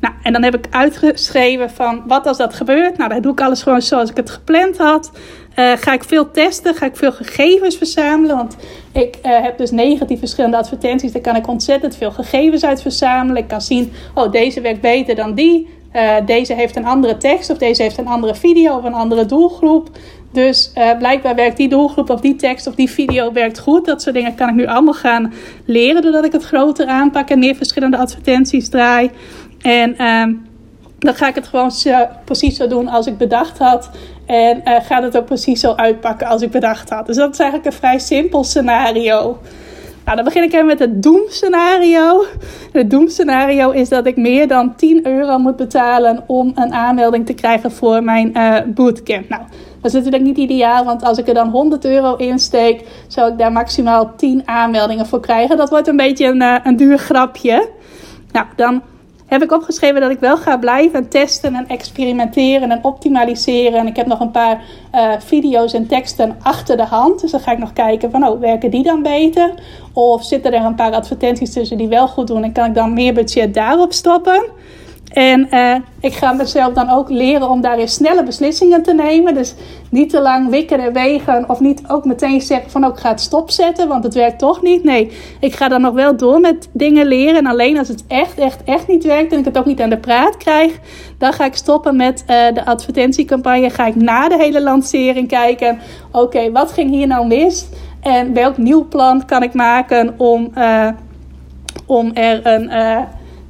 Nou, en dan heb ik uitgeschreven van wat als dat gebeurt. Nou, dan doe ik alles gewoon zoals ik het gepland had. Uh, ga ik veel testen, ga ik veel gegevens verzamelen. Want ik heb dus 19 verschillende advertenties. Daar kan ik ontzettend veel gegevens uit verzamelen. Ik kan zien, oh deze werkt beter dan die. Uh, deze heeft een andere tekst of deze heeft een andere video of een andere doelgroep. Dus blijkbaar werkt die doelgroep of die tekst of die video werkt goed. Dat soort dingen kan ik nu allemaal gaan leren doordat ik het groter aanpak en meer verschillende advertenties draai. En ehm, dan ga ik het gewoon zo, precies zo doen als ik bedacht had. En uh, gaat het ook precies zo uitpakken als ik bedacht had. Dus dat is eigenlijk een vrij simpel scenario. Nou, dan begin ik even met het doemscenario. Het doemscenario is dat ik meer dan 10 euro moet betalen om een aanmelding te krijgen voor mijn uh, bootcamp. Nou, dat is natuurlijk niet ideaal, want als ik er dan 100 euro in steek, zou ik daar maximaal 10 aanmeldingen voor krijgen. Dat wordt een beetje een, uh, een duur grapje. Nou, dan heb ik opgeschreven dat ik wel ga blijven testen en experimenteren en optimaliseren. En ik heb nog een paar uh, video's en teksten achter de hand. Dus dan ga ik nog kijken van, oh, werken die dan beter? Of zitten er een paar advertenties tussen die wel goed doen en kan ik dan meer budget daarop stoppen? En uh, ik ga mezelf dan ook leren om daarin snelle beslissingen te nemen. Dus niet te lang wikken en wegen. Of niet ook meteen zeggen van ook oh, ga het stopzetten, want het werkt toch niet. Nee, ik ga dan nog wel door met dingen leren. En alleen als het echt, echt, echt niet werkt en ik het ook niet aan de praat krijg, dan ga ik stoppen met uh, de advertentiecampagne. Ga ik na de hele lancering kijken. Oké, wat ging hier nou mis? En welk nieuw plan kan ik maken om, uh, om er een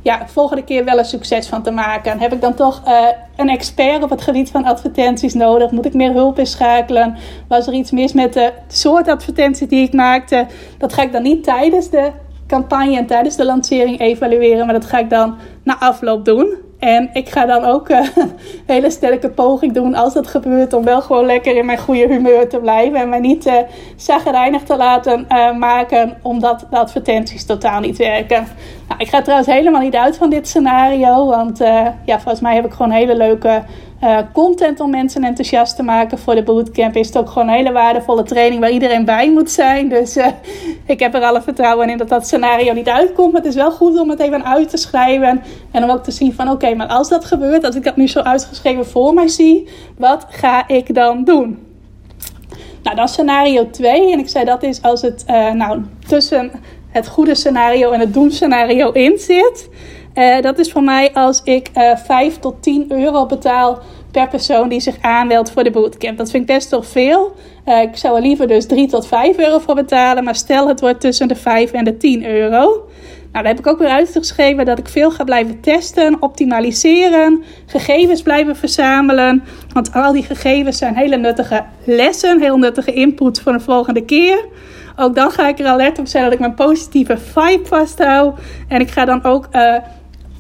ja, volgende keer wel een succes van te maken. Heb ik dan toch uh, een expert op het gebied van advertenties nodig? Moet ik meer hulp inschakelen? Was er iets mis met de soort advertenties die ik maakte? Dat ga ik dan niet tijdens de campagne en tijdens de lancering evalueren, maar dat ga ik dan na afloop doen. En ik ga dan ook een hele sterke poging doen als dat gebeurt. Om wel gewoon lekker in mijn goede humeur te blijven. En mij niet uh, te laten uh, maken. Omdat de advertenties totaal niet werken. Nou, ik ga trouwens helemaal niet uit van dit scenario. Want ja, volgens mij heb ik gewoon hele leuke uh, content om mensen enthousiast te maken voor de bootcamp. Is het ook gewoon een hele waardevolle training waar iedereen bij moet zijn. Dus uh, ik heb er alle vertrouwen in dat dat scenario niet uitkomt. Maar het is wel goed om het even uit te schrijven. En om ook te zien van oké, maar als dat gebeurt, als ik dat nu zo uitgeschreven voor mij zie, wat ga ik dan doen? Nou, dan scenario 2. En ik zei dat is als het uh, nou, tussen het goede scenario en het doemscenario in zit. Uh, dat is voor mij als ik uh, eh, 5 tot 10 euro betaal per persoon die zich aanmeldt voor de bootcamp. Dat vind ik best wel veel. Uh, ik zou er liever dus 3 tot 5 euro voor betalen. Maar stel het wordt tussen de 5 en de 10 euro. Nou, daar heb ik ook weer uitgeschreven dat ik veel ga blijven testen, optimaliseren, gegevens blijven verzamelen. Want al die gegevens zijn hele nuttige lessen, heel nuttige input voor de volgende keer. Ook dan ga ik er alert op zijn dat ik mijn positieve vibe vasthoud. En ik ga dan ook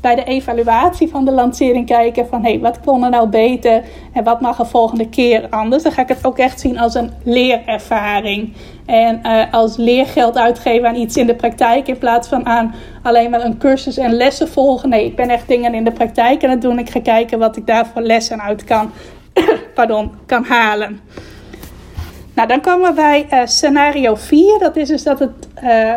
bij de evaluatie van de lancering kijken van hey, wat kon er nou beter en wat mag er volgende keer anders. Dan ga ik het ook echt zien als een leerervaring. En uh, als leergeld uitgeven aan iets in de praktijk in plaats van aan alleen maar een cursus en lessen volgen. Nee, ik ben echt dingen in de praktijk aan het doen. Ik ga kijken wat ik daar voor lessen uit kan, pardon, kan halen. Nou, dan komen we bij uh, scenario 4. Dat is dus dat het uh,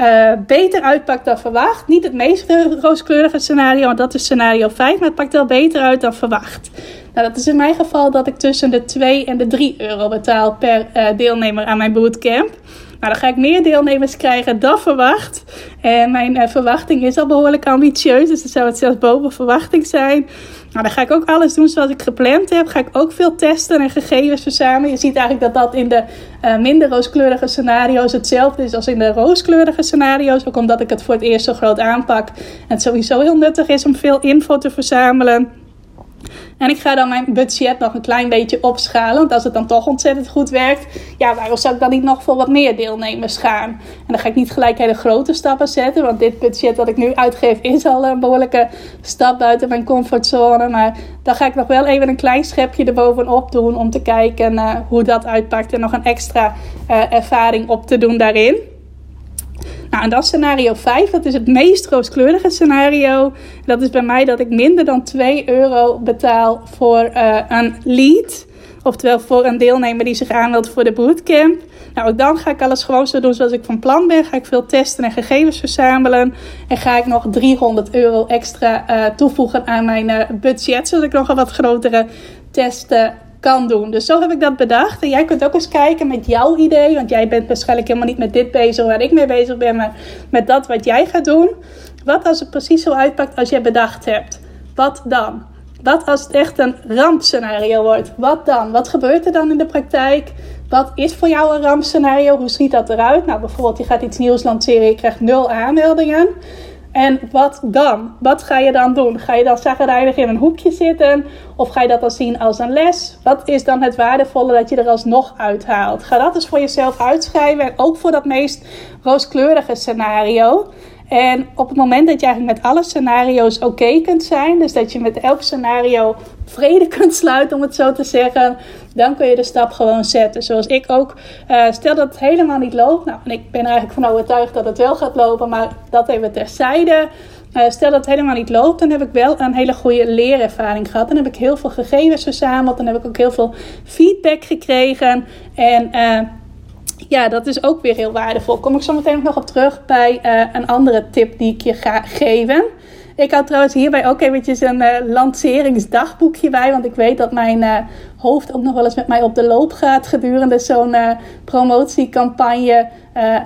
uh, beter uitpakt dan verwacht. Niet het meest rooskleurige scenario, want dat is scenario 5, maar het pakt wel beter uit dan verwacht. Nou, dat is in mijn geval dat ik tussen de 2 en de 3 euro betaal per uh, deelnemer aan mijn bootcamp. Nou, dan ga ik meer deelnemers krijgen dan verwacht. En mijn uh, verwachting is al behoorlijk ambitieus, dus dan zou het zelfs boven verwachting zijn. Nou, dan ga ik ook alles doen zoals ik gepland heb. Ga ik ook veel testen en gegevens verzamelen. Je ziet eigenlijk dat dat in de uh, minder rooskleurige scenario's hetzelfde is als in de rooskleurige scenario's. Ook omdat ik het voor het eerst zo groot aanpak. En het sowieso heel nuttig is om veel info te verzamelen. En ik ga dan mijn budget nog een klein beetje opschalen. Want als het dan toch ontzettend goed werkt, ja, waarom zou ik dan niet nog voor wat meer deelnemers gaan? En dan ga ik niet gelijk hele grote stappen zetten. Want dit budget dat ik nu uitgeef is al een behoorlijke stap buiten mijn comfortzone. Maar dan ga ik nog wel even een klein schepje erbovenop doen om te kijken uh, hoe dat uitpakt. En nog een extra uh, ervaring op te doen daarin. Nou, en dat scenario 5, dat is het meest rooskleurige scenario. Dat is bij mij dat ik minder dan 2 euro betaal voor uh, een lead. Oftewel voor een deelnemer die zich aanmeldt voor de bootcamp. Nou, ook dan ga ik alles gewoon zo doen zoals ik van plan ben. Ga ik veel testen en gegevens verzamelen. En ga ik nog 300 euro extra uh, toevoegen aan mijn uh, budget. Zodat ik nog een wat grotere testen kan doen. Dus zo heb ik dat bedacht. En jij kunt ook eens kijken met jouw idee. Want jij bent waarschijnlijk helemaal niet met dit bezig waar ik mee bezig ben. Maar met dat wat jij gaat doen. Wat als het precies zo uitpakt als jij bedacht hebt? Wat dan? Wat als het echt een rampscenario wordt? Wat dan? Wat gebeurt er dan in de praktijk? Wat is voor jou een rampscenario? Hoe ziet dat eruit? Nou, bijvoorbeeld, je gaat iets nieuws lanceren, je krijgt nul aanmeldingen. En wat dan? Wat ga je dan doen? Ga je dan zagrijnig in een hoekje zitten? Of ga je dat dan zien als een les? Wat is dan het waardevolle dat je er alsnog uithaalt? Ga dat eens voor jezelf uitschrijven. En ook voor dat meest rooskleurige scenario. En op het moment dat je eigenlijk met alle scenario's oké kunt zijn, dus dat je met elk scenario vrede kunt sluiten, om het zo te zeggen, dan kun je de stap gewoon zetten. Zoals ik ook. Uh, stel dat het helemaal niet loopt. Nou, en ik ben er eigenlijk van overtuigd dat het wel gaat lopen, maar dat even terzijde. Uh, stel dat het helemaal niet loopt, dan heb ik wel een hele goede leerervaring gehad. Dan heb ik heel veel gegevens verzameld. Dan heb ik ook heel veel feedback gekregen. En uh, ja, dat is ook weer heel waardevol. Kom ik zo meteen nog op terug bij uh, een andere tip die ik je ga geven. Ik had trouwens hierbij ook eventjes een uh, lanceringsdagboekje bij. Want ik weet dat mijn uh, hoofd ook nog wel eens met mij op de loop gaat gedurende zo'n uh, promotiecampagne.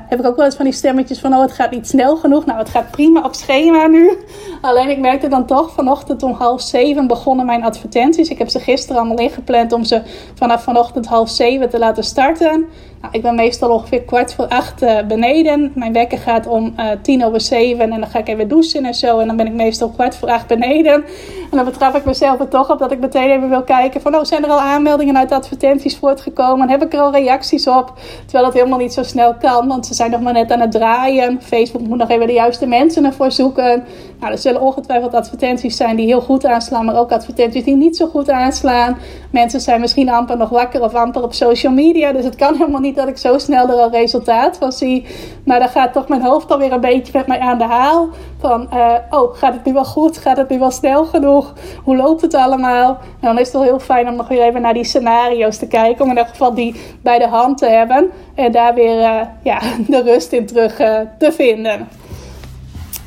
heb ik ook wel eens van die stemmetjes van, oh het gaat niet snel genoeg. Nou, het gaat prima op schema nu. Alleen ik merkte dan toch, vanochtend om half zeven begonnen mijn advertenties. Ik heb ze gisteren allemaal ingepland om ze vanaf vanochtend half zeven te laten starten. Nou, ik ben meestal ongeveer kwart voor acht uh, beneden. Mijn wekker gaat om uh, tien over zeven en dan ga ik even douchen en zo. En dan ben ik meestal kwart voor acht beneden. En dan betrap ik mezelf er toch op dat ik meteen even wil kijken van... oh, zijn er al aanmeldingen uit advertenties voortgekomen? Heb ik er al reacties op? Terwijl dat helemaal niet zo snel kan, want ze zijn nog maar net aan het draaien. Facebook moet nog even de juiste mensen ervoor zoeken. Nou, er zullen ongetwijfeld advertenties zijn die heel goed aanslaan... maar ook advertenties die niet zo goed aanslaan. Mensen zijn misschien amper nog wakker of amper op social media. Dus het kan helemaal niet dat ik zo snel er al resultaat van zie. Maar dan gaat toch mijn hoofd alweer een beetje met mij aan de haal. Van, uh, oh, gaat het nu wel goed? Gaat het nu wel snel genoeg? Hoe loopt het allemaal? En dan is het wel heel fijn om nog weer even naar die scenario's te kijken. Om in elk geval die bij de hand te hebben. En daar weer uh, ja, de rust in terug uh, te vinden.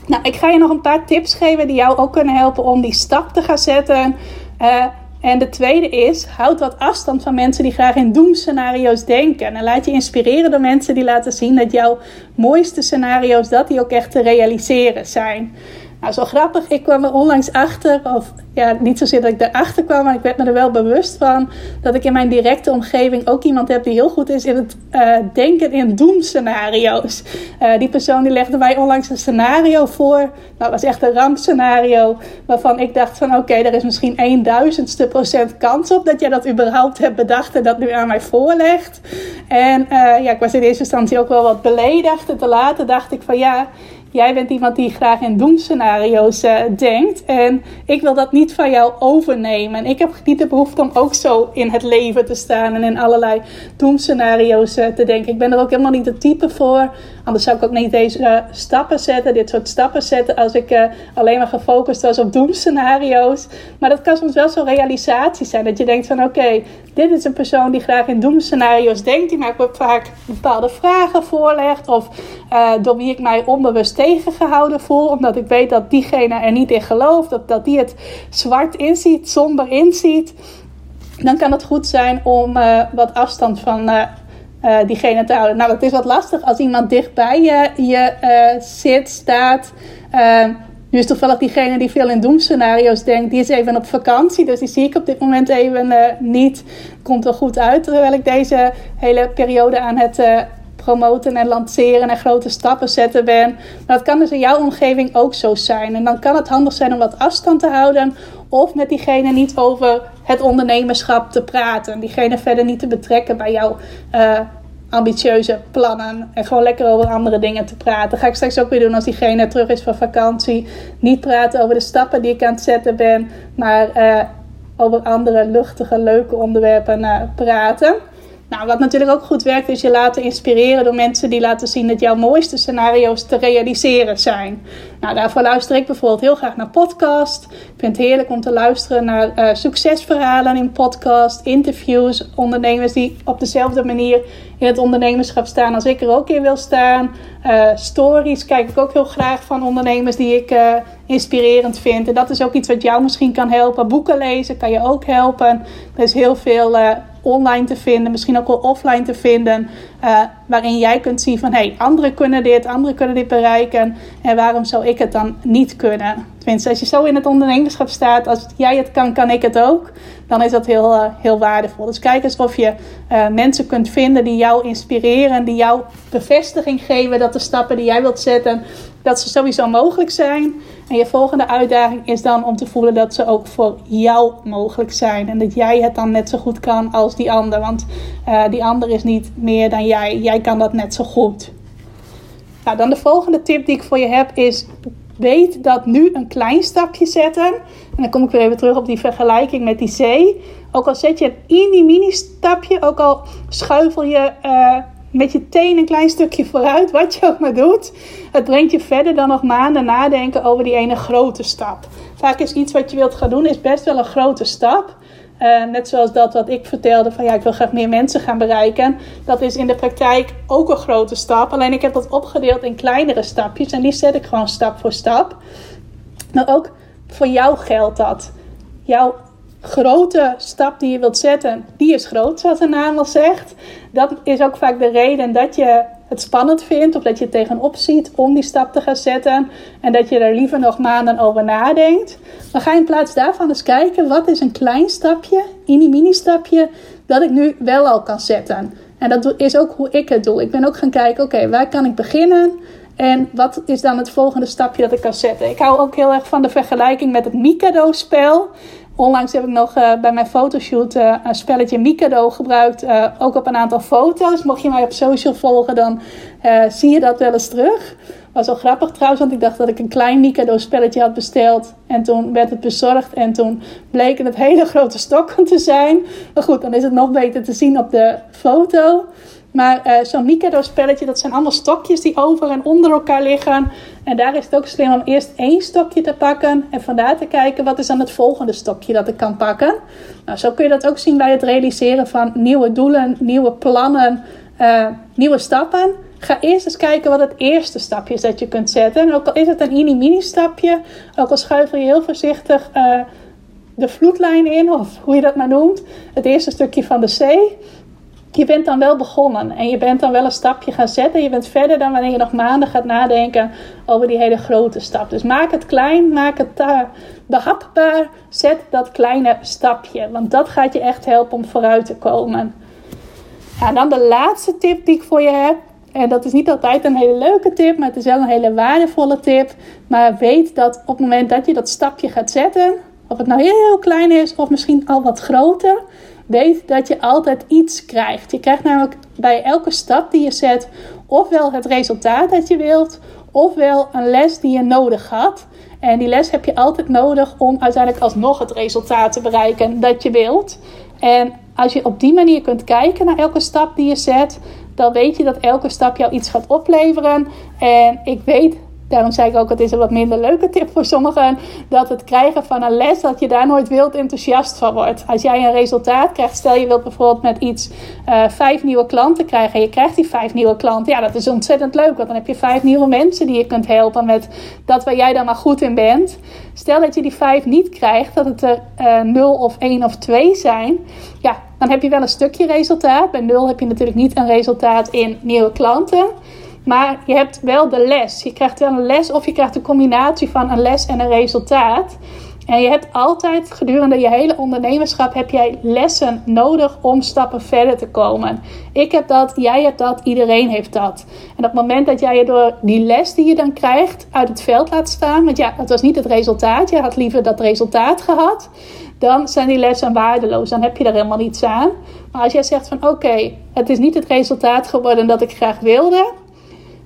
Nou, ik ga je nog een paar tips geven die jou ook kunnen helpen om die stap te gaan zetten. En de tweede is, houd wat afstand van mensen die graag in doemscenario's denken. En laat je inspireren door mensen die laten zien dat jouw mooiste scenario's, dat die ook echt te realiseren zijn. Nou, zo grappig. Ik kwam er onlangs achter, of ja, niet zozeer dat ik erachter kwam, maar ik werd me er wel bewust van dat ik in mijn directe omgeving ook iemand heb die heel goed is in het uh, denken in doemscenario's. Uh, die persoon die legde mij onlangs een scenario voor. Nou, dat was echt een rampscenario, waarvan ik dacht van oké, er is misschien een duizendste procent kans op dat jij dat überhaupt hebt bedacht en dat nu aan mij voorlegt. En uh, ja, ik was in eerste instantie ook wel wat beledigd en te later dacht ik van ja, Jij bent iemand die graag in doemscenario's uh, denkt. En ik wil dat niet van jou overnemen. Ik heb niet de behoefte om ook zo in het leven te staan en in allerlei doemscenario's uh, te denken. Ik ben er ook helemaal niet de type voor. Anders zou ik ook niet deze uh, stappen zetten, dit soort stappen zetten, als ik alleen maar gefocust was op doemscenario's. Maar dat kan soms wel zo'n realisatie zijn. Dat je denkt van oké, dit is een persoon die graag in doemscenario's denkt. Die mij vaak bepaalde vragen voorlegt. Of door wie ik mij onbewust tegengehouden voel, omdat ik weet dat diegene er niet in gelooft, dat, dat die het zwart inziet, somber inziet, dan kan het goed zijn om uh, wat afstand van uh, uh, diegene te houden. Nou, het is wat lastig als iemand dichtbij je, je zit, staat. nu is toevallig diegene die veel in doemscenario's denkt, die is even op vakantie. Dus die zie ik op dit moment even niet. Komt er goed uit, terwijl ik deze hele periode aan het promoten en lanceren en grote stappen zetten ben. Maar dat kan dus in jouw omgeving ook zo zijn. En dan kan het handig zijn om wat afstand te houden Of met diegene niet over het ondernemerschap te praten. Diegene verder niet te betrekken bij jouw uh, ambitieuze plannen. En gewoon lekker over andere dingen te praten. ga ik straks ook weer doen als diegene terug is van vakantie. Niet praten over de stappen die ik aan het zetten ben. Maar uh, over andere luchtige, leuke onderwerpen uh, praten. Nou, wat natuurlijk ook goed werkt, is je laten inspireren door mensen die laten zien dat jouw mooiste scenario's te realiseren zijn. Nou, daarvoor luister ik bijvoorbeeld heel graag naar podcast. Ik vind het heerlijk om te luisteren naar uh, succesverhalen in podcast, interviews, ondernemers die op dezelfde manier in het ondernemerschap staan als ik er ook in wil staan. Uh, stories kijk ik ook heel graag van ondernemers die ik uh, inspirerend vind. En dat is ook iets wat jou misschien kan helpen. Boeken lezen kan je ook helpen. Er is heel veel online te vinden, misschien ook wel offline te vinden, uh, waarin jij kunt zien van hé, hey, anderen kunnen dit, anderen kunnen dit bereiken en waarom zou ik het dan niet kunnen? Tenminste, als je zo in het ondernemerschap staat, als jij het kan, kan ik het ook, dan is dat heel, uh, heel waardevol. Dus kijk eens of je uh, mensen kunt vinden die jou inspireren, die jou bevestiging geven dat de stappen die jij wilt zetten, dat ze sowieso mogelijk zijn. En je volgende uitdaging is dan om te voelen dat ze ook voor jou mogelijk zijn. En dat jij het dan net zo goed kan als die ander. Want uh, die ander is niet meer dan jij. Jij kan dat net zo goed. Nou, dan de volgende tip die ik voor je heb is. Weet dat nu een klein stapje zetten. En dan kom ik weer even terug op die vergelijking met die zee. Ook al zet je een mini mini stapje, ook al schuivel je uh, met je teen een klein stukje vooruit, wat je ook maar doet. Het brengt je verder dan nog maanden nadenken over die ene grote stap. Vaak is iets wat je wilt gaan doen, is best wel een grote stap. Uh, net zoals dat wat ik vertelde van ja, ik wil graag meer mensen gaan bereiken. Dat is in de praktijk ook een grote stap. Alleen ik heb dat opgedeeld in kleinere stapjes en die zet ik gewoon stap voor stap. Maar ook voor jou geldt dat. Jouw grote stap die je wilt zetten, die is groot, zoals de naam al zegt. Dat is ook vaak de reden dat je het spannend vindt of dat je tegenop ziet om die stap te gaan zetten en dat je er liever nog maanden over nadenkt. Maar ga in plaats daarvan eens kijken, wat is een klein stapje, mini mini stapje, dat ik nu wel al kan zetten. En dat is ook hoe ik het doe. Ik ben ook gaan kijken, oké, waar kan ik beginnen? En wat is dan het volgende stapje dat ik kan zetten? Ik hou ook heel erg van de vergelijking met het Mikado-spel. Onlangs heb ik nog uh, bij mijn fotoshoot uh, een spelletje Mikado gebruikt. Uh, ook op een aantal foto's. Mocht je mij op social volgen, dan zie je dat wel eens terug. Was wel grappig trouwens, want ik dacht dat ik een klein Mikado spelletje had besteld. En toen werd het bezorgd en toen bleken het hele grote stokken te zijn. Maar goed, dan is het nog beter te zien op de foto. Maar uh, zo'n Mikado-spelletje, dat zijn allemaal stokjes die over en onder elkaar liggen. En daar is het ook slim om eerst één stokje te pakken. En vandaar te kijken wat is dan het volgende stokje dat ik kan pakken. Nou, zo kun je dat ook zien bij het realiseren van nieuwe doelen, nieuwe plannen, uh, nieuwe stappen. Ga eerst eens kijken wat het eerste stapje is dat je kunt zetten. En ook al is het een mini-mini stapje, ook al schuifel je heel voorzichtig uh, de vloedlijn in, of hoe je dat maar noemt. Het eerste stukje van de zee je bent dan wel begonnen en je bent dan wel een stapje gaan zetten. Je bent verder dan wanneer je nog maanden gaat nadenken over die hele grote stap. Dus maak het klein, maak het daar behapbaar. Zet dat kleine stapje, want dat gaat je echt helpen om vooruit te komen. En dan de laatste tip die ik voor je heb. En dat is niet altijd een hele leuke tip, maar het is wel een hele waardevolle tip. Maar weet dat op het moment dat je dat stapje gaat zetten, of het nou heel klein is of misschien al wat groter, weet dat je altijd iets krijgt. Je krijgt namelijk bij elke stap die je zet, ofwel het resultaat dat je wilt, ofwel een les die je nodig had. En die les heb je altijd nodig om uiteindelijk alsnog het resultaat te bereiken dat je wilt. En als je op die manier kunt kijken naar elke stap die je zet, dan weet je dat elke stap jou iets gaat opleveren. En ik weet Daarom zei ik ook, het is een wat minder leuke tip voor sommigen. Dat het krijgen van een les, dat je daar nooit wild enthousiast van wordt. Als jij een resultaat krijgt, stel je wilt bijvoorbeeld met iets uh, vijf nieuwe klanten krijgen. En je krijgt die vijf nieuwe klanten. Ja, dat is ontzettend leuk. Want dan heb je vijf nieuwe mensen die je kunt helpen met dat waar jij dan maar goed in bent. Stel dat je die vijf niet krijgt, dat het er uh, nul of één of twee zijn. Ja, dan heb je wel een stukje resultaat. Bij nul heb je natuurlijk niet een resultaat in nieuwe klanten. Maar je hebt wel de les. Je krijgt wel een les of je krijgt een combinatie van een les en een resultaat. En je hebt altijd gedurende je hele ondernemerschap heb jij lessen nodig om stappen verder te komen. Ik heb dat, jij hebt dat, iedereen heeft dat. En op het moment dat jij je door die les die je dan krijgt uit het veld laat staan, want ja, het was niet het resultaat, je had liever dat resultaat gehad, dan zijn die lessen waardeloos. Dan heb je er helemaal niets aan. Maar als jij zegt van oké, het is niet het resultaat geworden dat ik graag wilde,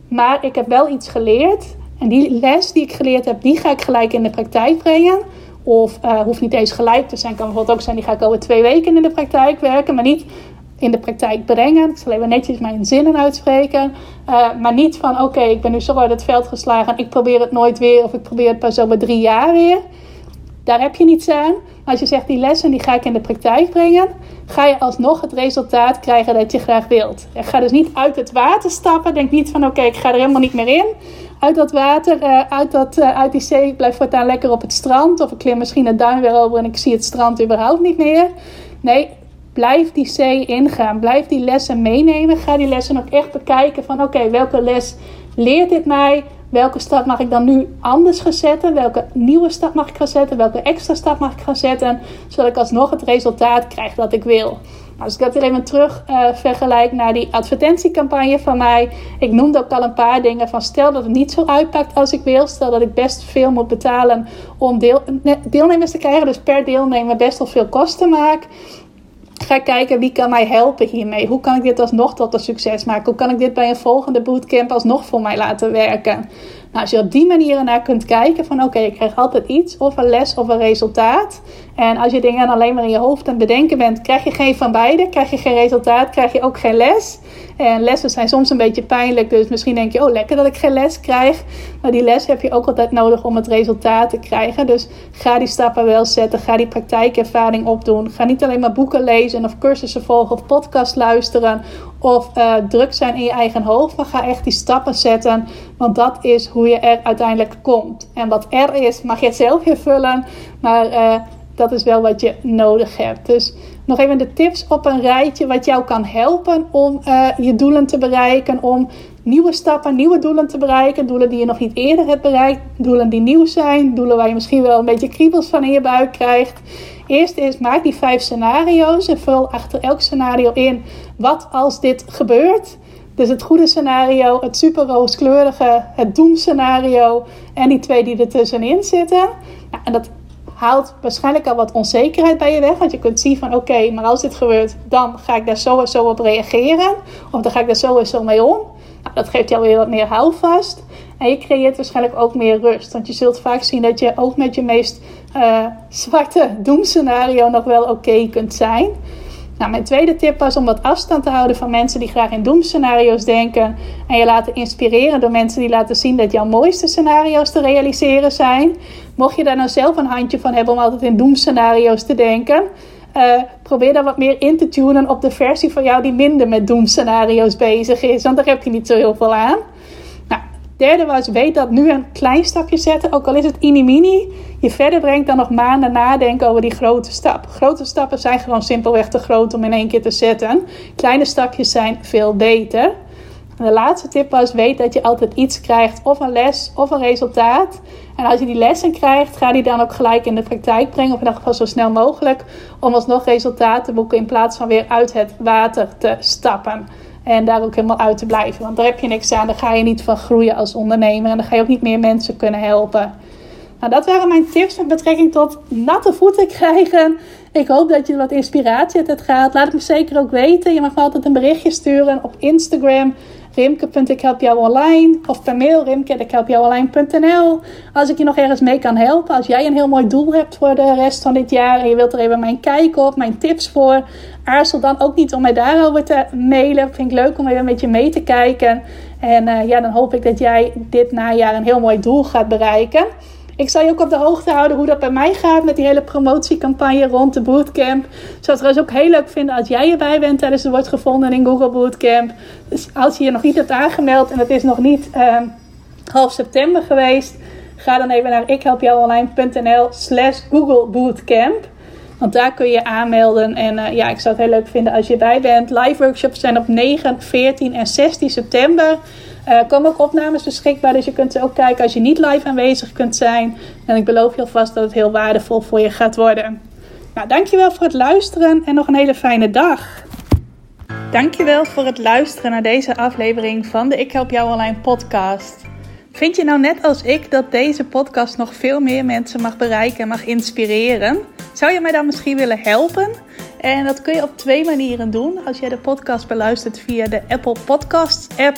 maar ik heb wel iets geleerd. En die les die ik geleerd heb, die ga ik gelijk in de praktijk brengen of uh, hoeft niet eens gelijk te zijn. Kan bijvoorbeeld ook zijn, die ga ik over twee weken in de praktijk werken. Maar niet in de praktijk brengen. Ik zal even netjes mijn zinnen uitspreken. Uh, maar niet van, oké, ik ben nu zo uit het veld geslagen. Ik probeer het nooit weer. Of ik probeer het pas over drie jaar weer. Daar heb je niets aan. Als je zegt, die lessen die ga ik in de praktijk brengen. Ga je alsnog het resultaat krijgen dat je graag wilt. Je gaat dus niet uit het water stappen. Denk niet van, oké, ik ga er helemaal niet meer in uit dat water, uh, uit, dat, uh, uit die zee. Ik blijf voortaan lekker op het strand. Of ik klim misschien het duin weer over en ik zie het strand überhaupt niet meer. Nee, blijf die zee ingaan. Blijf die lessen meenemen. Ga die lessen ook echt bekijken van oké, welke les leert dit mij? Welke stap mag ik dan nu anders gaan zetten? Welke nieuwe stap mag ik gaan zetten? Welke extra stap mag ik gaan zetten? Zodat ik alsnog het resultaat krijg dat ik wil. Als ik dat even terug uh, vergelijk naar die advertentiecampagne van mij. Ik noemde ook al een paar dingen van stel dat het niet zo uitpakt als ik wil. Stel dat ik best veel moet betalen om deel, deelnemers te krijgen. Dus per deelnemer best wel veel kosten maak. Ga kijken wie kan mij helpen hiermee. Hoe kan ik dit alsnog tot een succes maken? Hoe kan ik dit bij een volgende bootcamp alsnog voor mij laten werken? Nou, als je op die manier naar kunt kijken van oké, ik krijg altijd iets of een les of een resultaat. En als je dingen alleen maar in je hoofd aan het bedenken bent, krijg je geen van beide. Krijg je geen resultaat, krijg je ook geen les. En lessen zijn soms een beetje pijnlijk. Dus misschien denk je, oh lekker dat ik geen les krijg. Maar die les heb je ook altijd nodig om het resultaat te krijgen. Dus ga die stappen wel zetten. Ga die praktijkervaring opdoen. Ga niet alleen maar boeken lezen of cursussen volgen of podcast luisteren. Of uh, druk zijn in je eigen hoofd. Maar ga echt die stappen zetten. Want dat is hoe je er uiteindelijk komt. En wat er is, mag je zelf invullen. Maar uh, dat is wel wat je nodig hebt. Dus nog even de tips op een rijtje wat jou kan helpen om uh, je doelen te bereiken. Om nieuwe stappen, nieuwe doelen te bereiken. Doelen die je nog niet eerder hebt bereikt. Doelen die nieuw zijn. Doelen waar je misschien wel een beetje kriebels van in je buik krijgt. Eerst is maak die vijf scenario's en vul achter elk scenario in wat als dit gebeurt. Dus het goede scenario, het super rooskleurige, het doemscenario en die twee die ertussenin zitten. Nou, en dat haalt waarschijnlijk al wat onzekerheid bij je weg. Want je kunt zien van oké, maar als dit gebeurt, dan ga ik daar zo en zo op reageren. Of dan ga ik daar zo en zo mee om. Nou, dat geeft jou weer wat meer houvast. En je creëert waarschijnlijk ook meer rust. Want je zult vaak zien dat je ook met je meest uh, zwarte doemscenario nog wel oké kunt zijn. Nou, mijn tweede tip was om wat afstand te houden van mensen die graag in doemscenario's denken. En je laten inspireren door mensen die laten zien dat jouw mooiste scenario's te realiseren zijn. Mocht je daar nou zelf een handje van hebben om altijd in doemscenario's te denken. Uh, probeer dan wat meer in te tunen op de versie van jou die minder met doemscenario's bezig is. Want daar heb je niet zo heel veel aan. Derde was, weet dat nu een klein stapje zetten, ook al is het mini, je verder brengt dan nog maanden nadenken over die grote stap. Grote stappen zijn gewoon simpelweg te groot om in één keer te zetten. Kleine stapjes zijn veel beter. De laatste tip was, weet dat je altijd iets krijgt, of een les of een resultaat. En als je die lessen krijgt, ga die dan ook gelijk in de praktijk brengen, of in ieder geval zo snel mogelijk, om alsnog resultaten te boeken in plaats van weer uit het water te stappen. En daar ook helemaal uit te blijven. Want daar heb je niks aan. Daar ga je niet van groeien als ondernemer. En dan ga je ook niet meer mensen kunnen helpen. Nou, dat waren mijn tips met betrekking tot natte voeten krijgen. Ik hoop dat je wat inspiratie uit hebt gehad. Laat het me zeker ook weten. Je mag me altijd een berichtje sturen op Instagram. Rimke.ikhelpjouonline of per mail rimke.ikhelpjouonline.nl Als ik je nog ergens mee kan helpen. Als jij een heel mooi doel hebt voor de rest van dit jaar en je wilt er even mijn kijk op, mijn tips voor. Aarzel dan ook niet om mij daarover te mailen. Vind ik leuk om even met je mee te kijken. En uh, ja, dan hoop ik dat jij dit najaar een heel mooi doel gaat bereiken. Ik zal je ook op de hoogte houden hoe dat bij mij gaat met die hele promotiecampagne rond de bootcamp. Ik zou het trouwens ook heel leuk vinden als jij erbij bent tijdens de wordt gevonden in Google Bootcamp. Dus als je je nog niet hebt aangemeld en het is nog niet uh, half september geweest, ga dan even naar ikhelpjouonline.nl slash Google Bootcamp. Want daar kun je aanmelden. En uh, ja, ik zou het heel leuk vinden als je erbij bent. Live workshops zijn op 9, 14 en 16 september. Uh, komen ook opnames beschikbaar, dus je kunt ze ook kijken als je niet live aanwezig kunt zijn. En ik beloof je alvast dat het heel waardevol voor je gaat worden. Nou, dankjewel voor het luisteren en nog een hele fijne dag. Dankjewel voor het luisteren naar deze aflevering van de Ik Help Jou Online podcast. Vind je nou net als ik dat deze podcast nog veel meer mensen mag bereiken en mag inspireren? Zou je mij dan misschien willen helpen? En dat kun je op twee manieren doen. Als jij de podcast beluistert via de Apple Podcasts app,